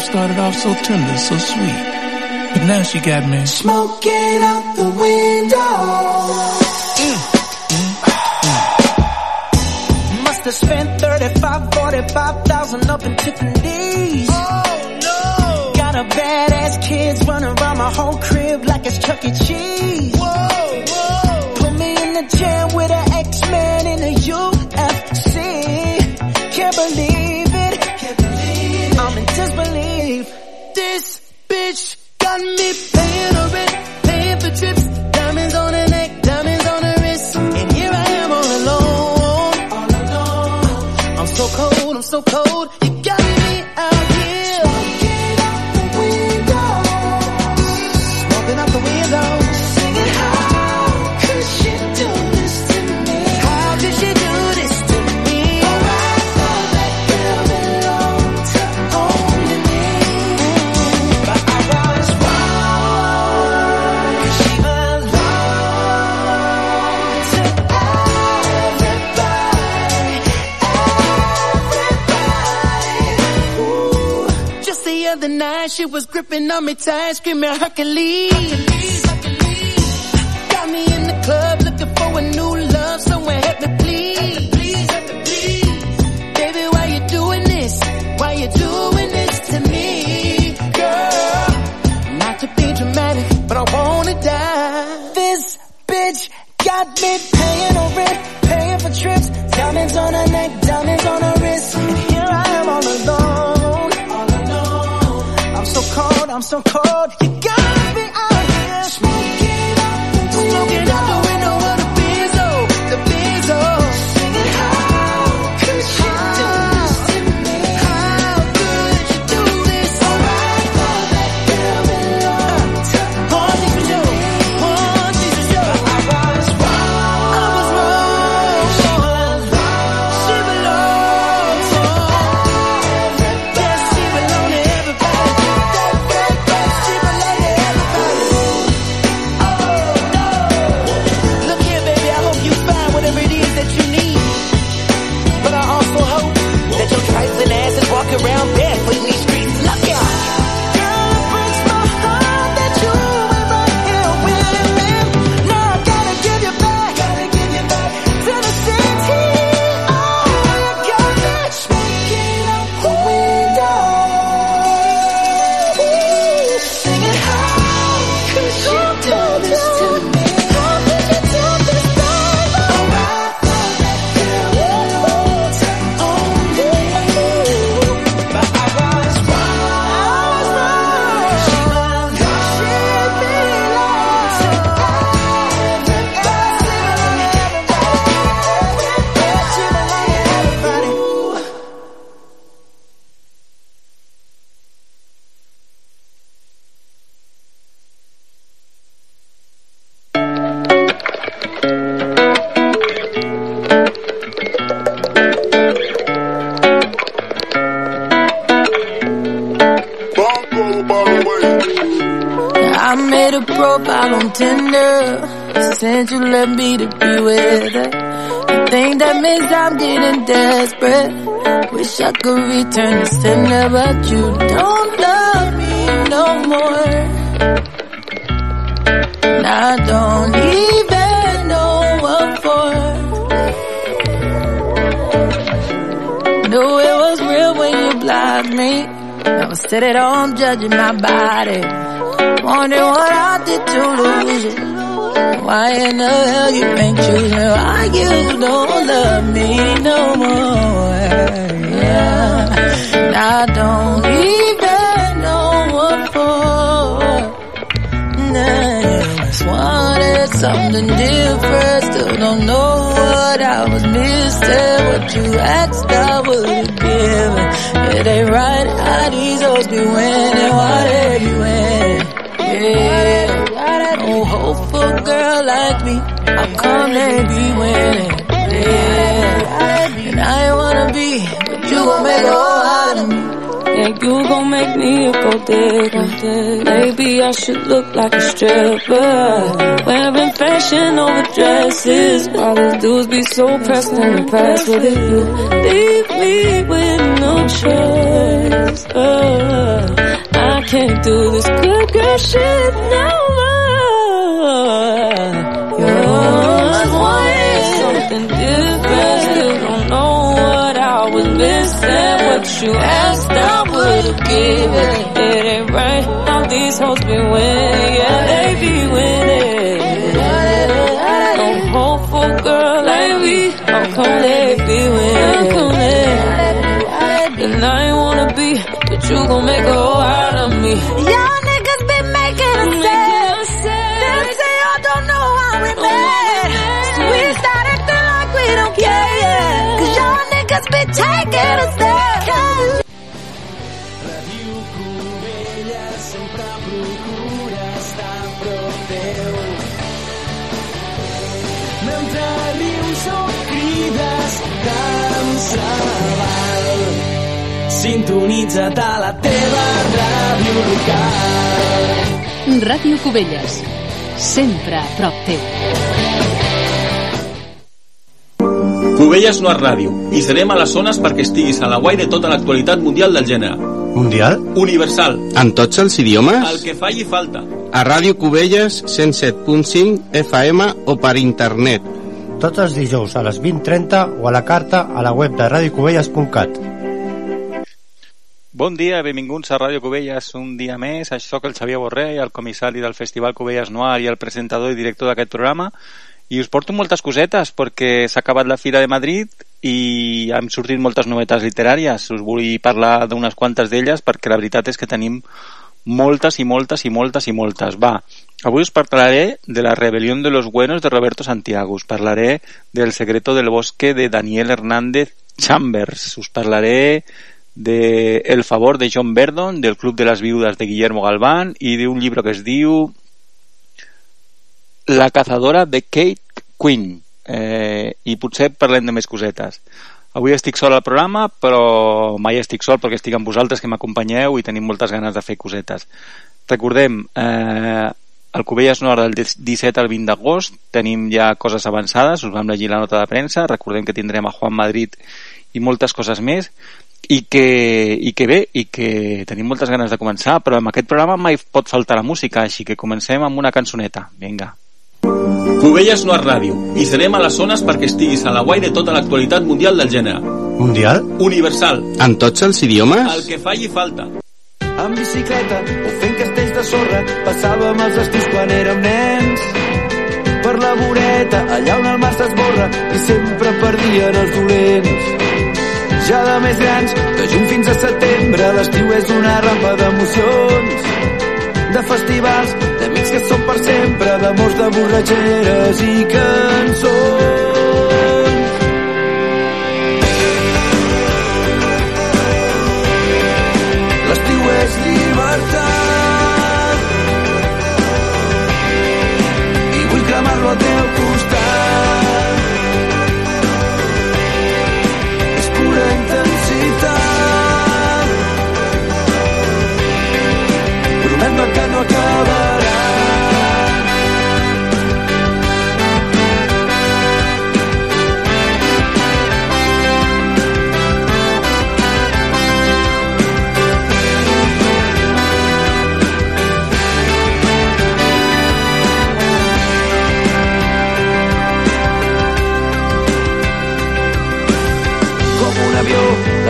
Started off so tender, so sweet. But now she got me smoking out the window. Mm. Mm. Mm. Must have spent 35, 45,000 up in Tiffany's. Oh no! Got a badass kids running around my whole crib like it's Chuck E. Cheese. Whoa, whoa! Put me in the jam with an X-Man in the UFC. Can't believe I'm in disbelief. This bitch got me paying her rent, paying for trips, diamonds on her neck, diamonds on her wrist, and here I am all alone. All alone. I'm so cold, I'm so cold. She was gripping on me tight, screaming Hercules. Got Sent you let me to be with her. The thing that means I'm getting desperate. Wish I could return the sender, but you don't love me no more. And I don't even know what for. Knew it was real when you blocked me. Never sit at oh, home judging my body. Wondering what I did to lose you. Why in the hell you ain't choosing? Why you don't love me no more? Yeah. I don't even know what for. Nah, just wanted something different. Still don't know what I was missing. What you asked, I would've given. It ain't right how these hoes be winning. Why they be winning? Yeah, a girl like me. How come they be winning? Yeah, and I wanna be, but you gon' make a whole out of me. Yeah, you gon' make me a gold digger. Maybe I should look like a stripper. Wearing fashion over dresses. All these dudes be so pressed and impressed with it. You leave me with no choice. Uh, I can't do this good girl shit no more. You always wanted something different. Still don't know what I was missing. what you asked, I would've given. It ain't right now these hoes be winning, yeah, they be winning. No hopeful girl like me, how come they be winning? And I ain't wanna be, but you gon' make a hoe out of me. Y'all be taking a step. Ràdio Cubella sempre procura estar a prop teu. Mentre rius o crides cancel·lar. Sintonitza't a la teva ràdio local. Ràdio Cubelles. Sempre a prop teu. Cubelles no és ràdio i serem a les zones perquè estiguis a la guai de tota l'actualitat mundial del gènere. Mundial? Universal. En tots els idiomes? El que falli falta. A Ràdio Cubelles 107.5 FM o per internet. Tots els dijous a les 20.30 o a la carta a la web de radiocubelles.cat. Bon dia, benvinguts a Ràdio Cubelles un dia més. Això sóc el Xavier Borrell, el comissari del Festival Cubelles Noir i el presentador i director d'aquest programa. I us porto moltes cosetes perquè s'ha acabat la Fira de Madrid i han sortit moltes novetats literàries. Us vull parlar d'unes quantes d'elles perquè la veritat és que tenim moltes i moltes i moltes i moltes. Va, avui us parlaré de la rebelión de los buenos de Roberto Santiago. Us parlaré del secreto del bosque de Daniel Hernández Chambers. Us parlaré de El favor de John Verdon, del Club de las Viudas de Guillermo Galván i d'un llibre que es diu La cazadora de Kate Quinn. Eh, I potser parlem de més cosetes. Avui estic sol al programa, però mai estic sol perquè estic amb vosaltres que m'acompanyeu i tenim moltes ganes de fer cosetes. Recordem, eh, el Cubelles Nord del 17 al 20 d'agost tenim ja coses avançades, us vam llegir la nota de premsa, recordem que tindrem a Juan Madrid i moltes coses més i que, i que bé, i que tenim moltes ganes de començar, però en aquest programa mai pot faltar la música, així que comencem amb una cançoneta. Vinga. Cubelles no és ràdio i serem a les zones perquè estiguis a la guai de tota l'actualitat mundial del gènere. Mundial? Universal. En tots els idiomes? El que falli falta. amb bicicleta o fent castells de sorra passàvem els estius quan érem nens per la voreta allà on el mar s'esborra i sempre perdien els dolents ja de més grans de juny fins a setembre l'estiu és una rampa d'emocions de festivals, d'amics que són per sempre, d'amors, de borratxeres i cançons. L'estiu és llibertat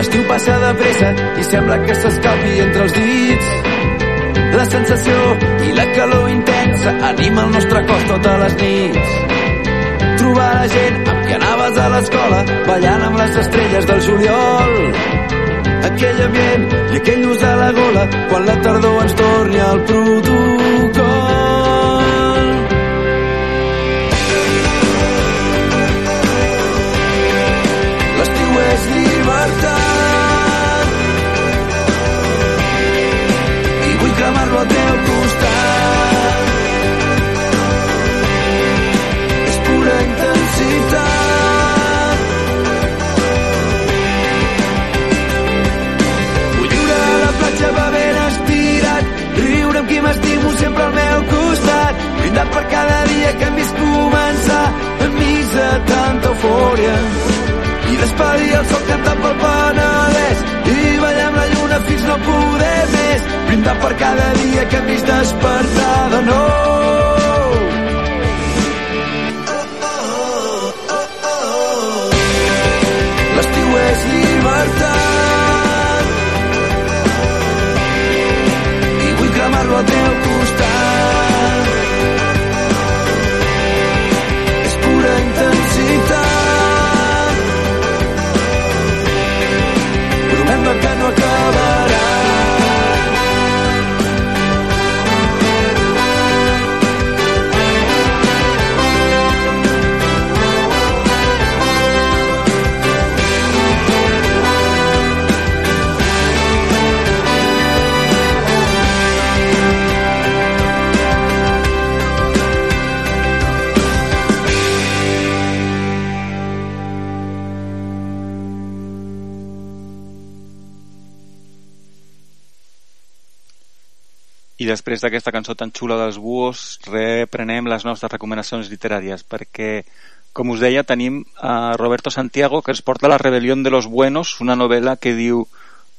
l'estiu passa de pressa i sembla que s'escapi entre els dits. La sensació i la calor intensa anima el nostre cos totes les nits. Trobar la gent amb qui anaves a l'escola, ballant amb les estrelles del juliol. Aquell ambient i aquell nus a la gola, quan la tardor ens torni al protocol. Després d'aquesta cançó tan xula dels buos, reprenem les nostres recomanacions literàries, perquè, com us deia, tenim a Roberto Santiago, que ens La rebelió de los buenos, una novela que diu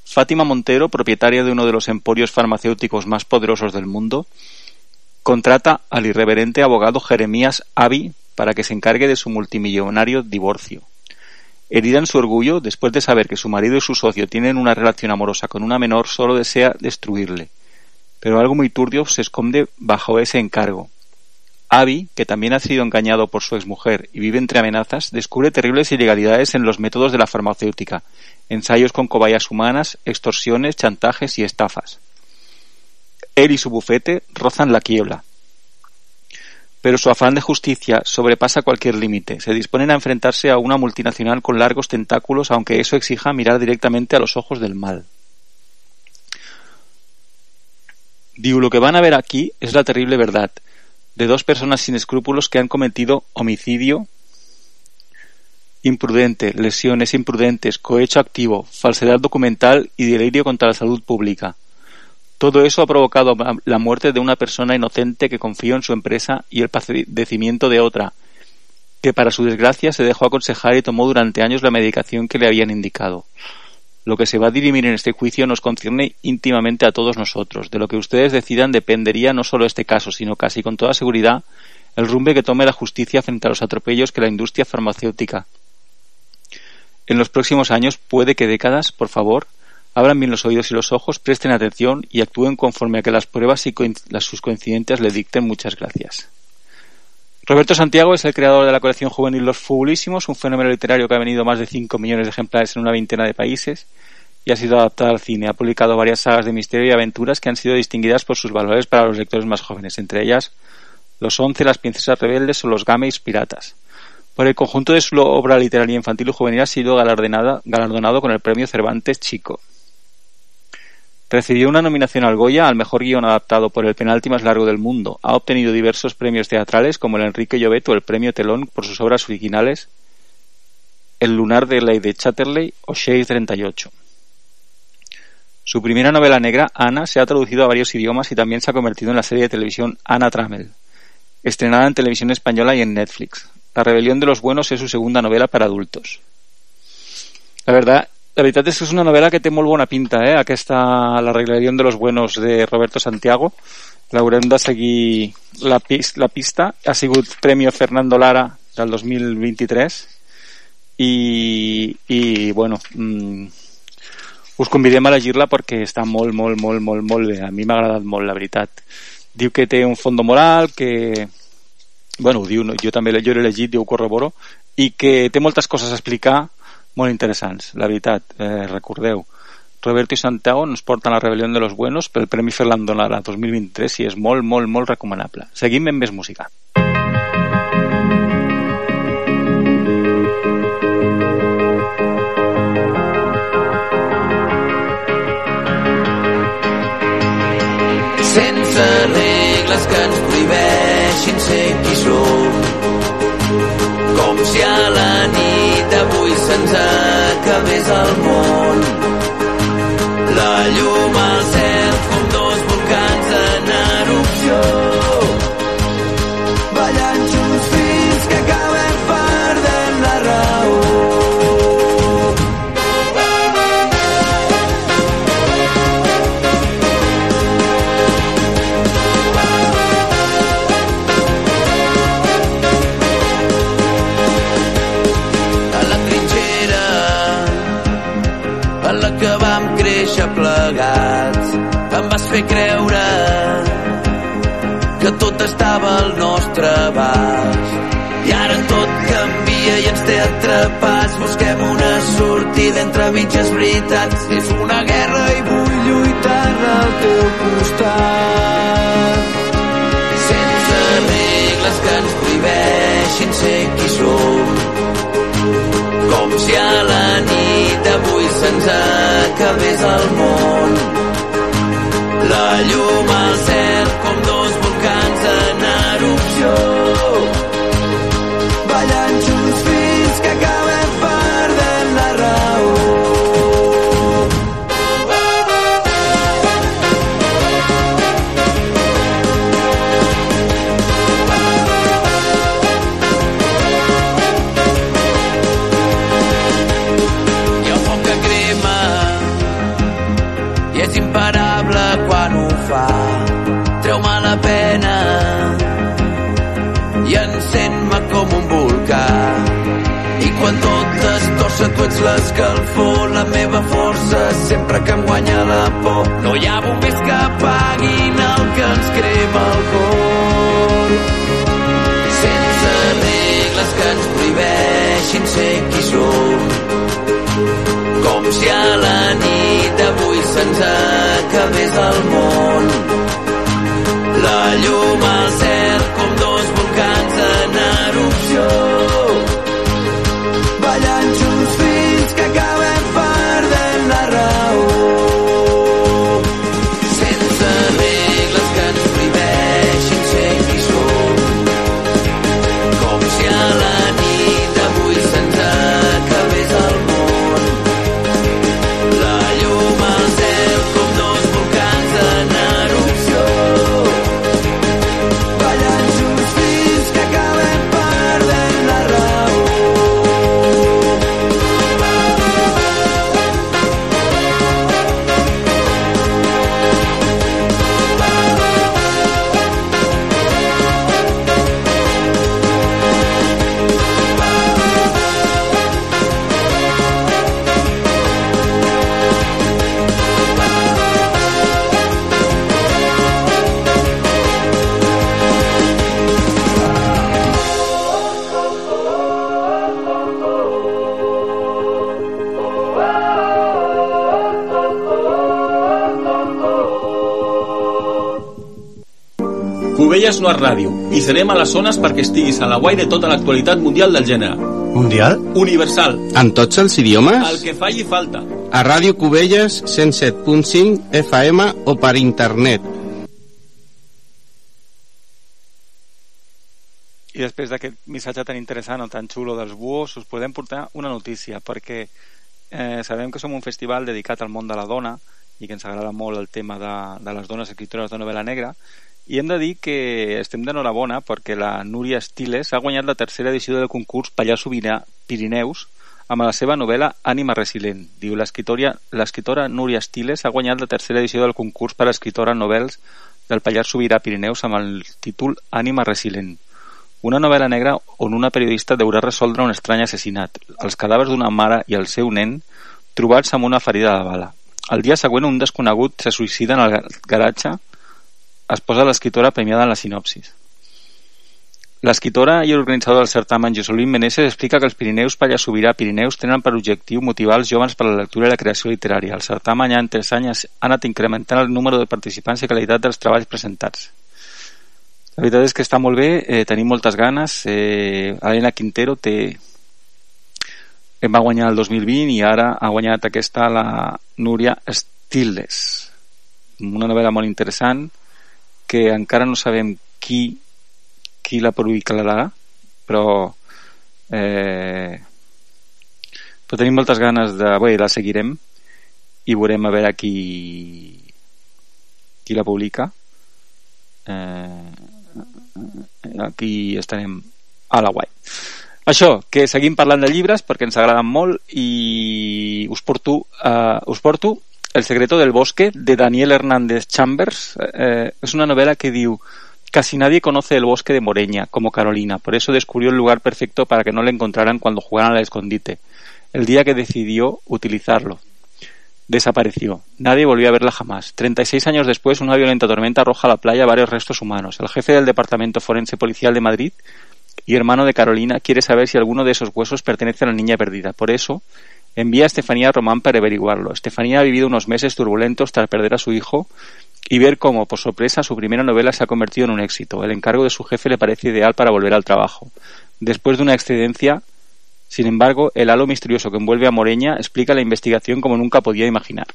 Fátima Montero, propietaria de uno de los emporios farmacéuticos más poderosos del mundo, contrata al irreverente abogado Jeremías Avi para que se encargue de su multimillonario divorcio. Herida en su orgullo, después de saber que su marido y su socio tienen una relación amorosa con una menor, solo desea destruirle. Pero algo muy turbio se esconde bajo ese encargo. Abby, que también ha sido engañado por su exmujer y vive entre amenazas, descubre terribles ilegalidades en los métodos de la farmacéutica, ensayos con cobayas humanas, extorsiones, chantajes y estafas. Él y su bufete rozan la quiebra. Pero su afán de justicia sobrepasa cualquier límite. Se disponen a enfrentarse a una multinacional con largos tentáculos, aunque eso exija mirar directamente a los ojos del mal. Lo que van a ver aquí es la terrible verdad de dos personas sin escrúpulos que han cometido homicidio imprudente, lesiones imprudentes, cohecho activo, falsedad documental y delirio contra la salud pública. Todo eso ha provocado la muerte de una persona inocente que confió en su empresa y el padecimiento de otra, que para su desgracia se dejó aconsejar y tomó durante años la medicación que le habían indicado. Lo que se va a dirimir en este juicio nos concierne íntimamente a todos nosotros. De lo que ustedes decidan dependería no solo este caso, sino casi con toda seguridad el rumbe que tome la justicia frente a los atropellos que la industria farmacéutica. En los próximos años, puede que décadas, por favor, abran bien los oídos y los ojos, presten atención y actúen conforme a que las pruebas y sus coincidentes le dicten. Muchas gracias. Roberto Santiago es el creador de la colección juvenil Los Fabulísimos, un fenómeno literario que ha venido más de 5 millones de ejemplares en una veintena de países y ha sido adaptado al cine. Ha publicado varias sagas de misterio y aventuras que han sido distinguidas por sus valores para los lectores más jóvenes, entre ellas Los Once, Las Princesas Rebeldes o Los Gameis Piratas. Por el conjunto de su obra literaria infantil y juvenil ha sido galardonado con el premio Cervantes Chico. Recibió una nominación al Goya al mejor guion adaptado por el penalti más largo del mundo. Ha obtenido diversos premios teatrales como el Enrique Llobet o el premio Telón por sus obras originales El lunar de Lady Chatterley o Shade 38. Su primera novela negra, Ana, se ha traducido a varios idiomas y también se ha convertido en la serie de televisión Ana Trammell, estrenada en televisión española y en Netflix. La rebelión de los buenos es su segunda novela para adultos. La verdad la veritat és que és una novel·la que té molt bona pinta, eh? Aquesta, La rebel·lió de los buenos de Roberto Santiago. L'haurem de seguir la, pis, la pista. Ha sigut Premi Fernando Lara del 2023 i, i bueno, mm, us convidem a llegir-la perquè està molt, molt, molt, molt, molt bé. A mi m'ha agradat molt, la veritat. Diu que té un fondo moral, que... Bueno, diu, jo també jo l'he llegit, diu corroboro, i que té moltes coses a explicar molt interessants, la veritat, eh, recordeu. Roberto i Santiago ens porten la rebel·lió de los buenos pel Premi Fernando Lara 2023 i és molt, molt, molt recomanable. Seguim amb més música. sense regles que ens prohibeixin ser qui som si a la nit d'avui se'ns acabés el món. La llum al cel fer creure que tot estava al nostre abast. I ara tot canvia i ens té atrapats. Busquem una sortida entre mitges veritats. És una guerra i vull lluitar al teu costat. Sense regles que ens prohibeixin ser qui som. Com si a la nit d'avui se'ns acabés el món. La llum al cel com dos volcans en erupció. Tu ets l'escalfor la meva força sempre que em guanya la por. No hi ha bombers que apaguin el que ens crema el cor sense regles que ens prohibeixin ser qui som. Com si a la nit d'avui se'ns acabés el món. La llum al cel Cubelles no és ràdio i serem a les zones perquè estiguis a la guai de tota l'actualitat mundial del gènere. Mundial? Universal. En tots els idiomes? El que falli falta. A Ràdio Cubelles 107.5 FM o per internet. I després d'aquest missatge tan interessant o tan xulo dels buos, us podem portar una notícia, perquè eh, sabem que som un festival dedicat al món de la dona i que ens agrada molt el tema de, de les dones escriptores de novel·la negra, i hem de dir que estem d'enhorabona perquè la Núria Estiles ha guanyat la tercera edició del concurs Pallars Sobirà Pirineus amb la seva novel·la Ànima Resilent. Diu, l'escritora Núria Estiles ha guanyat la tercera edició del concurs per a escritora novels del Pallars Sobirà Pirineus amb el títol Ànima Resilent. Una novel·la negra on una periodista deurà resoldre un estrany assassinat, els cadàvers d'una mare i el seu nen trobats amb una ferida de bala. El dia següent un desconegut se suïcida en el garatge es posa l'escriptora premiada en la sinopsis. L'escriptora i organitzadora del certamen Josolín Meneses explica que els Pirineus Pallars Sobirà Pirineus tenen per objectiu motivar els joves per a la lectura i la creació literària. El certamen ja en tres anys ha anat incrementant el número de participants i qualitat dels treballs presentats. La veritat és que està molt bé, eh, tenim moltes ganes. Eh, Elena Quintero té em va guanyar el 2020 i ara ha guanyat aquesta la Núria Stilles una novel·la molt interessant que encara no sabem qui qui la publicarà però eh, però tenim moltes ganes de... Bé, la seguirem i veurem a veure qui qui la publica. Eh, aquí estarem a la guai. Això, que seguim parlant de llibres perquè ens agraden molt i us porto, uh, us porto El secreto del bosque de Daniel Hernández Chambers. Eh, es una novela que diu Casi nadie conoce el bosque de Moreña, como Carolina, por eso descubrió el lugar perfecto para que no le encontraran cuando jugaran al escondite. El día que decidió utilizarlo. Desapareció. Nadie volvió a verla jamás. 36 años después, una violenta tormenta arroja a la playa varios restos humanos. El jefe del Departamento Forense Policial de Madrid y hermano de Carolina quiere saber si alguno de esos huesos pertenece a la niña perdida. Por eso, envía a Estefanía Román para averiguarlo. Estefanía ha vivido unos meses turbulentos tras perder a su hijo y ver cómo, por sorpresa, su primera novela se ha convertido en un éxito. El encargo de su jefe le parece ideal para volver al trabajo. Después de una excedencia, sin embargo, el halo misterioso que envuelve a Moreña explica la investigación como nunca podía imaginar.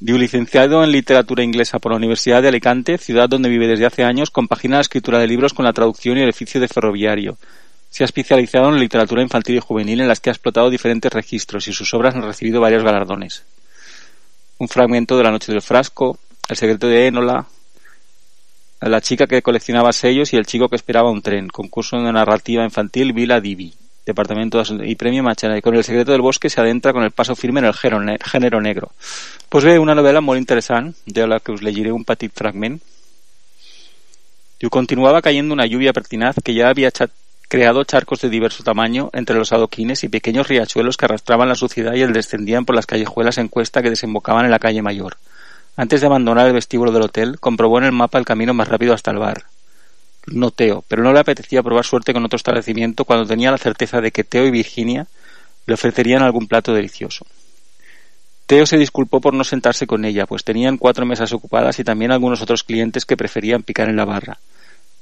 Diu, licenciado en literatura inglesa por la Universidad de Alicante, ciudad donde vive desde hace años, compagina la escritura de libros con la traducción y el oficio de ferroviario. Se ha especializado en literatura infantil y juvenil en las que ha explotado diferentes registros y sus obras han recibido varios galardones. Un fragmento de La noche del frasco, El secreto de Énola, La chica que coleccionaba sellos y El chico que esperaba un tren, concurso de narrativa infantil Vila Divi, departamento de, y premio Machana. Y con El secreto del bosque se adentra con el paso firme en el género, ne género negro. Pues ve una novel·la molt interessant, de la que us llegiré un petit fragment. Diu, continuaba cayendo una lluvia pertinaz que ya había creado charcos de diverso tamaño entre los adoquines y pequeños riachuelos que arrastraban la suciedad y el descendían por las callejuelas en cuesta que desembocaban en la calle mayor. Antes de abandonar el vestíbulo del hotel, comprobó en el mapa el camino más rápido hasta el bar. No Teo, pero no le apetecía probar suerte con otro establecimiento cuando tenía la certeza de que Teo y Virginia le ofrecerían algún plato delicioso. Teo se disculpó por no sentarse con ella, pues tenían cuatro mesas ocupadas y también algunos otros clientes que preferían picar en la barra.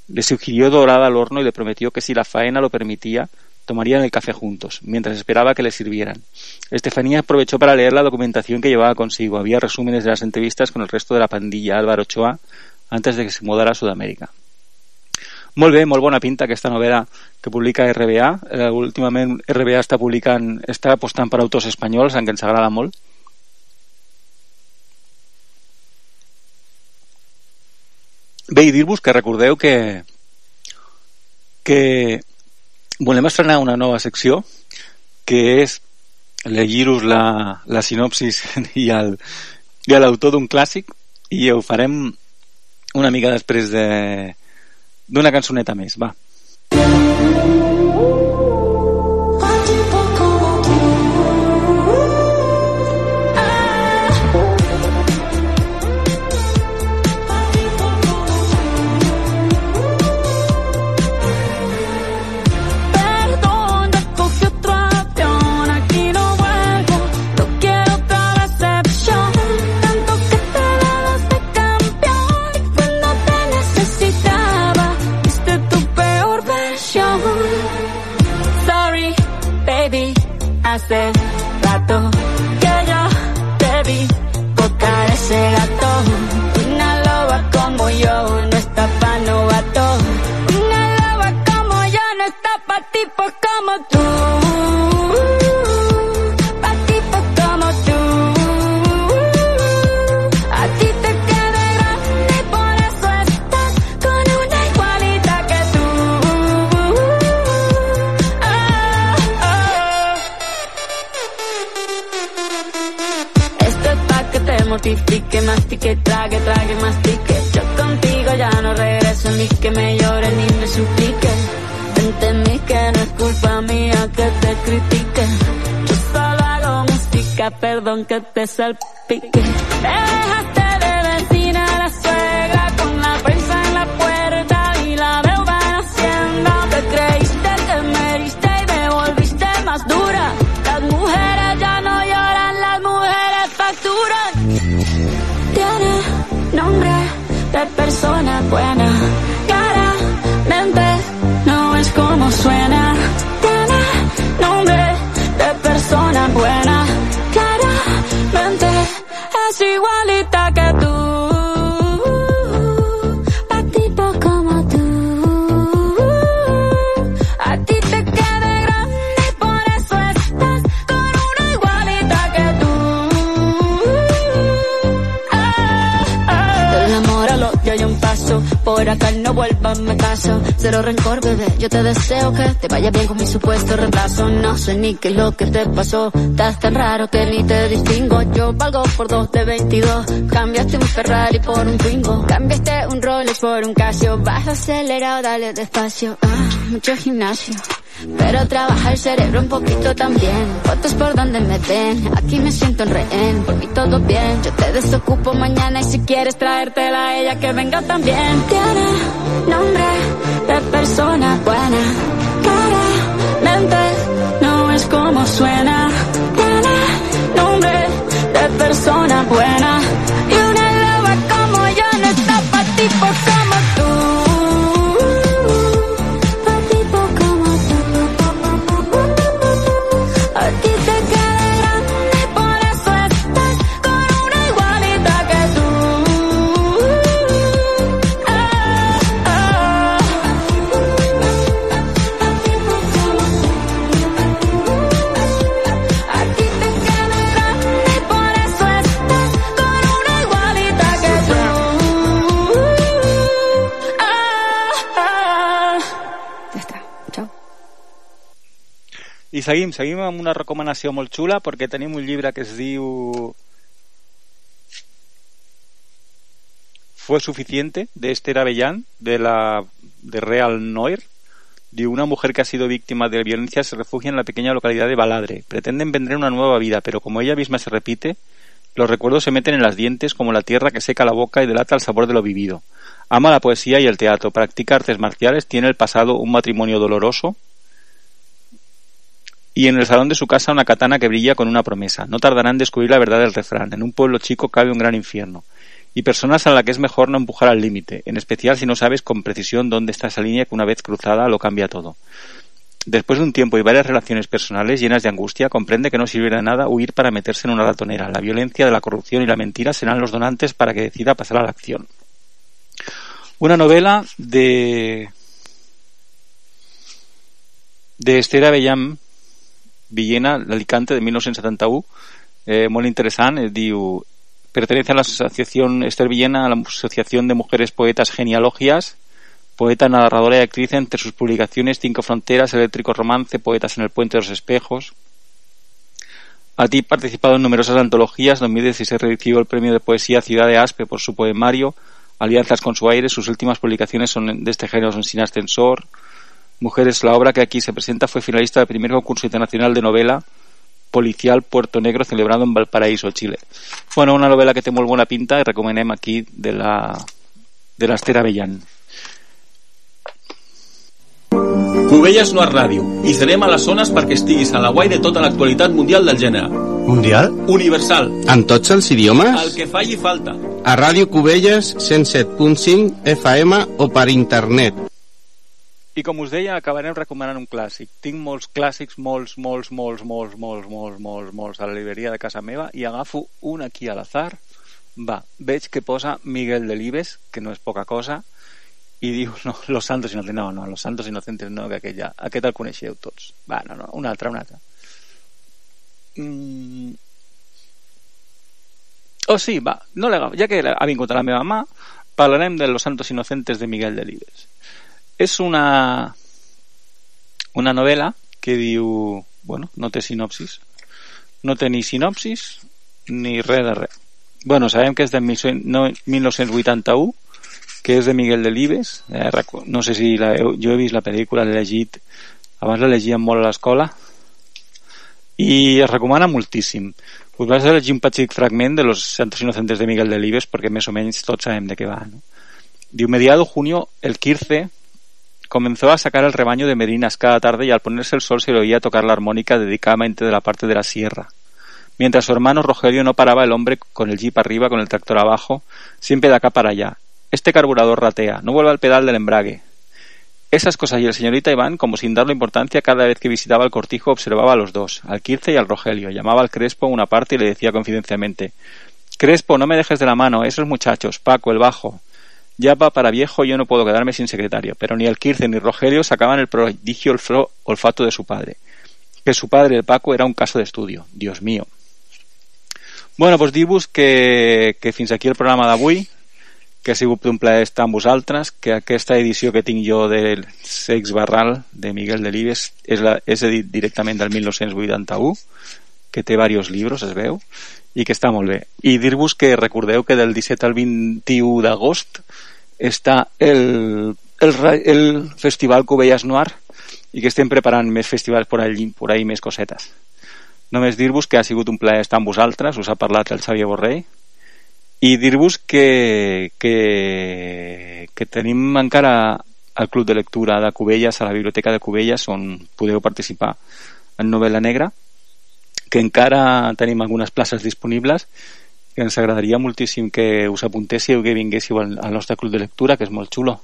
Le sugirió dorada al horno y le prometió que si la faena lo permitía, tomarían el café juntos, mientras esperaba que le sirvieran. Estefanía aprovechó para leer la documentación que llevaba consigo. Había resúmenes de las entrevistas con el resto de la pandilla Álvaro Ochoa antes de que se mudara a Sudamérica. Molt bé, molt bona pinta aquesta novel·la que publica RBA. Eh, últimament RBA està publicant, està apostant per autors espanyols, en què ens agrada molt. Bé, i dir-vos que recordeu que que volem estrenar una nova secció que és llegir-vos la, la sinopsis (laughs) i l'autor d'un clàssic i ho farem una mica després de d'una cançoneta més, va. Perdón, mortifique, mastique, trague, trague, mastique. Yo contigo ya no regreso ni que me llore ni me suplique. Entendí que perdón que te salpique. Dejaste de vecina a la suegra con la prensa en la puerta y la deuda en hacienda. Te creíste que me heriste y me volviste más dura. Las mujeres ya no lloran, las mujeres facturan. Tiene nombre de persona buena. Claramente no es como suena. Tiene nombre de persona buena igualita. Cero rencor, bebé. Yo te deseo que te vaya bien con mi supuesto reemplazo. No sé ni qué es lo que te pasó. Estás tan raro que ni te distingo. Yo valgo por dos de 22. Cambiaste un Ferrari por un Twingo. Cambiaste un Rolex por un Casio. Vas acelerado, dale despacio. Ah, mucho gimnasio. Pero trabaja el cerebro un poquito también. Fotos por donde me ven. Aquí me siento en rehén. Por mí todo bien. Yo te desocupo mañana y si quieres traértela a ella que venga también. Tiene nombre de persona buena. Claramente no es como suena. Tiene nombre de persona buena. Y una loba como yo no está pa' tipo como seguim, seguim una recomanació molt xula perquè tenim un que es diu Fue suficiente de Esther Avellán de la de Real Noir Diu, una mujer que ha sido víctima de violencia se refugia en la pequeña localidad de Baladre. Pretenden vender una nueva vida, pero como ella misma se repite, los recuerdos se meten en las dientes como la tierra que seca la boca y delata el sabor de lo vivido. Ama la poesía y el teatro, practica artes marciales, tiene el pasado un matrimonio doloroso y en el salón de su casa una katana que brilla con una promesa. No tardará en descubrir la verdad del refrán. En un pueblo chico cabe un gran infierno. Y personas a la que es mejor no empujar al límite, en especial si no sabes con precisión dónde está esa línea que una vez cruzada lo cambia todo. Después de un tiempo y varias relaciones personales llenas de angustia, comprende que no sirve de nada huir para meterse en una ratonera. La violencia, la corrupción y la mentira serán los donantes para que decida pasar a la acción. Una novela de de Esther Avellán Villena, l'Alicante, de 1971, eh, molt interessant, es diu pertenece a la asociación Esther Villena, a la Asociación de Mujeres Poetas Genealogias, poeta, narradora y actriz entre sus publicaciones Cinco Fronteras, Eléctrico Romance, Poetas en el Puente de los Espejos. Ha participado en numerosas antologías, en 2016 recibió el premio de poesía Ciudad de Aspe por su poemario Alianzas con su aire, sus últimas publicaciones son de este género son Sin Ascensor, Mujeres, la obra que aquí se presenta fue finalista del primer concurso internacional de novela policial Puerto Negro celebrado en Valparaíso, Chile. Bueno, una novela que té molt bona pinta i recomanem aquí de la de l'Esther Avellán. Cubelles no és ràdio i serem a les zones perquè estiguis a la guai de tota l'actualitat mundial del gènere. Mundial? Universal. En tots els idiomes? El que falli falta. A Ràdio Cubelles 107.5 FM o per internet. I com us deia, acabarem recomanant un clàssic. Tinc molts clàssics, molts, molts, molts, molts, molts, molts, molts, molts a la libreria de casa meva i agafo un aquí a l'azar. Va, veig que posa Miguel Delibes, que no és poca cosa, i diu, no, Los Santos Inocentes, no, no, Los Santos Inocentes no, que aquest ja, aquest el coneixeu tots. Va, no, no, un altre, un altre. Mm. Oh, sí, va, no l'agafo. Ja que ha vingut a la meva mà, parlarem de Los Santos Inocentes de Miguel Delibes. És una una novel·la que diu, bueno, no té sinopsis. No té ni sinopsis ni res de res. Bueno, sabem que és de 1981, que és de Miguel Delibes. Eh, no sé si la, jo he vist la pel·lícula, l'he llegit, abans la llegia molt a l'escola, i es recomana moltíssim. Us vas a llegir un petit fragment de Los Santos Inocentes de Miguel Delibes perquè més o menys tots sabem de què va. No? Diu, mediado junio, el Quirce comenzó a sacar el rebaño de merinas cada tarde y al ponerse el sol se le oía tocar la armónica dedicadamente de la parte de la sierra. Mientras su hermano Rogelio no paraba el hombre con el jeep arriba, con el tractor abajo, siempre de acá para allá. Este carburador ratea, no vuelva al pedal del embrague. Esas cosas y el señorita Iván, como sin darle importancia, cada vez que visitaba el cortijo observaba a los dos, al Quirce y al Rogelio. Llamaba al Crespo una parte y le decía confidencialmente Crespo, no me dejes de la mano, esos muchachos, Paco, el bajo. Ya va para viejo yo no puedo quedarme sin secretario, pero ni el Quirce ni Rogelio sacaban el prodigio olfato de su padre. Que su padre, el Paco, era un caso de estudio. Dios mío. Bueno, doncs dir-vos que, que fins aquí el programa d'avui, que ha sigut un plaer estar amb vosaltres, que aquesta edició que tinc jo del Sex Barral de Miguel Delibes és, la, és edit directament del 1981, que té diversos llibres, es veu, i que està molt bé. I que recordeu que del 17 al 21 d'agost està el, el, el Festival Cubelles Noir i que estem preparant més festivals per allí, per ahí més cosetes. Només dir-vos que ha sigut un plaer estar amb vosaltres, us ha parlat el Xavier Borrell, i dir-vos que, que, que tenim encara el Club de Lectura de Cubelles a la Biblioteca de Cubelles on podeu participar en novel·la negra que encara tenim algunes places disponibles que ens agradaria moltíssim que us apuntéssiu que vinguéssiu al, al nostre club de lectura que és molt xulo.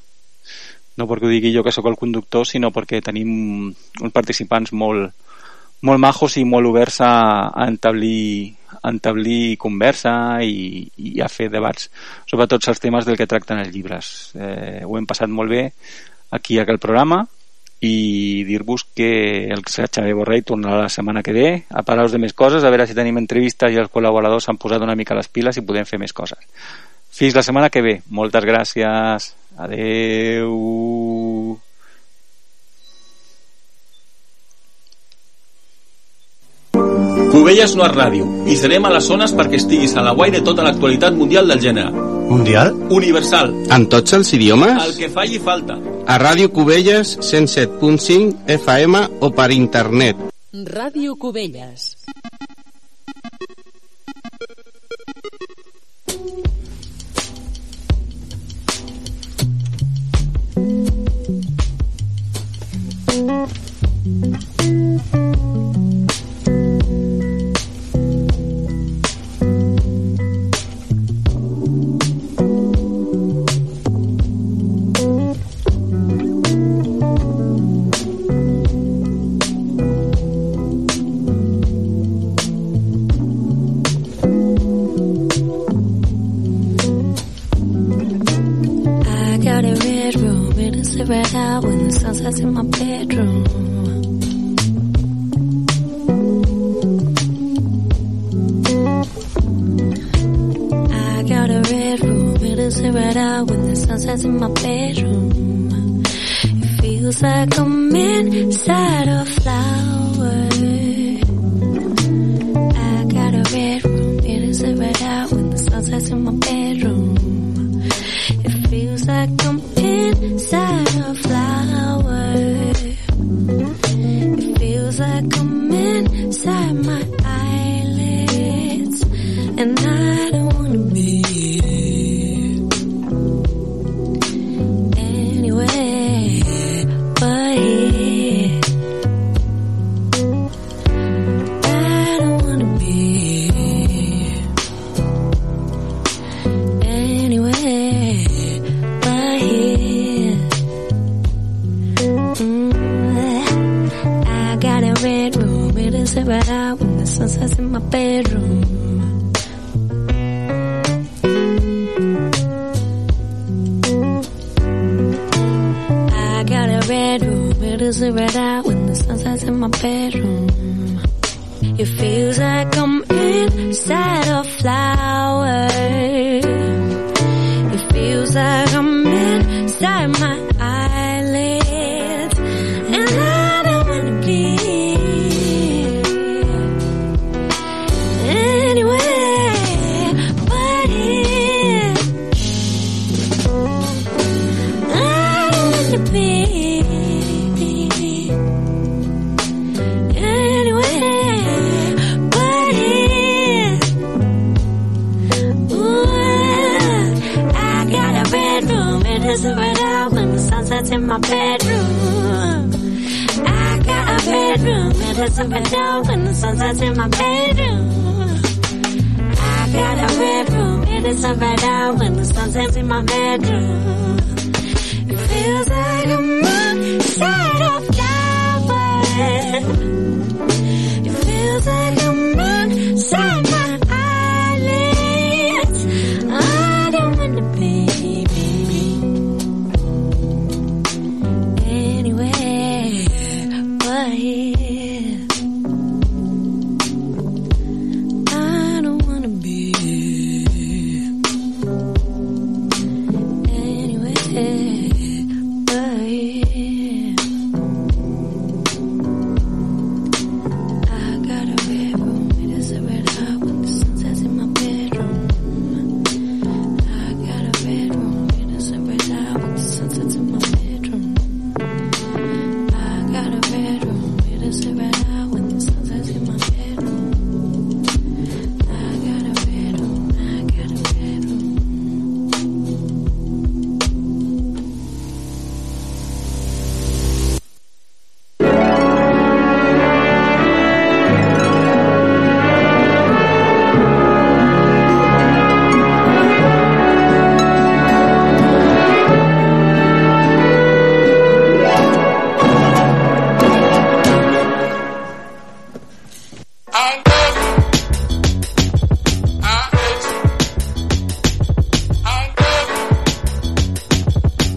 No perquè ho digui jo que sóc el conductor sinó perquè tenim uns participants molt, molt majos i molt oberts a, a entablir a entablir conversa i, i a fer debats sobre tots els temes del que tracten els llibres. Eh, ho hem passat molt bé aquí a aquell programa i dir-vos que el Xavier Borrell tornarà la setmana que ve a parlar-vos de més coses, a veure si tenim entrevistes i els col·laboradors s'han posat una mica les piles i podem fer més coses. Fins la setmana que ve. Moltes gràcies. Adeu. Cubelles no és ràdio i serem a les zones perquè estiguis a la guai de tota l'actualitat mundial del gènere. Mundial? Universal. En tots els idiomes? El que falli falta. A Ràdio Cubelles 107.5 FM o per internet. Ràdio Cubelles. I got a red room, it is a red out when the sun sets in my bedroom. I got a red room, it is a red out when the sun sets in my bedroom. It feels like I'm inside a flower.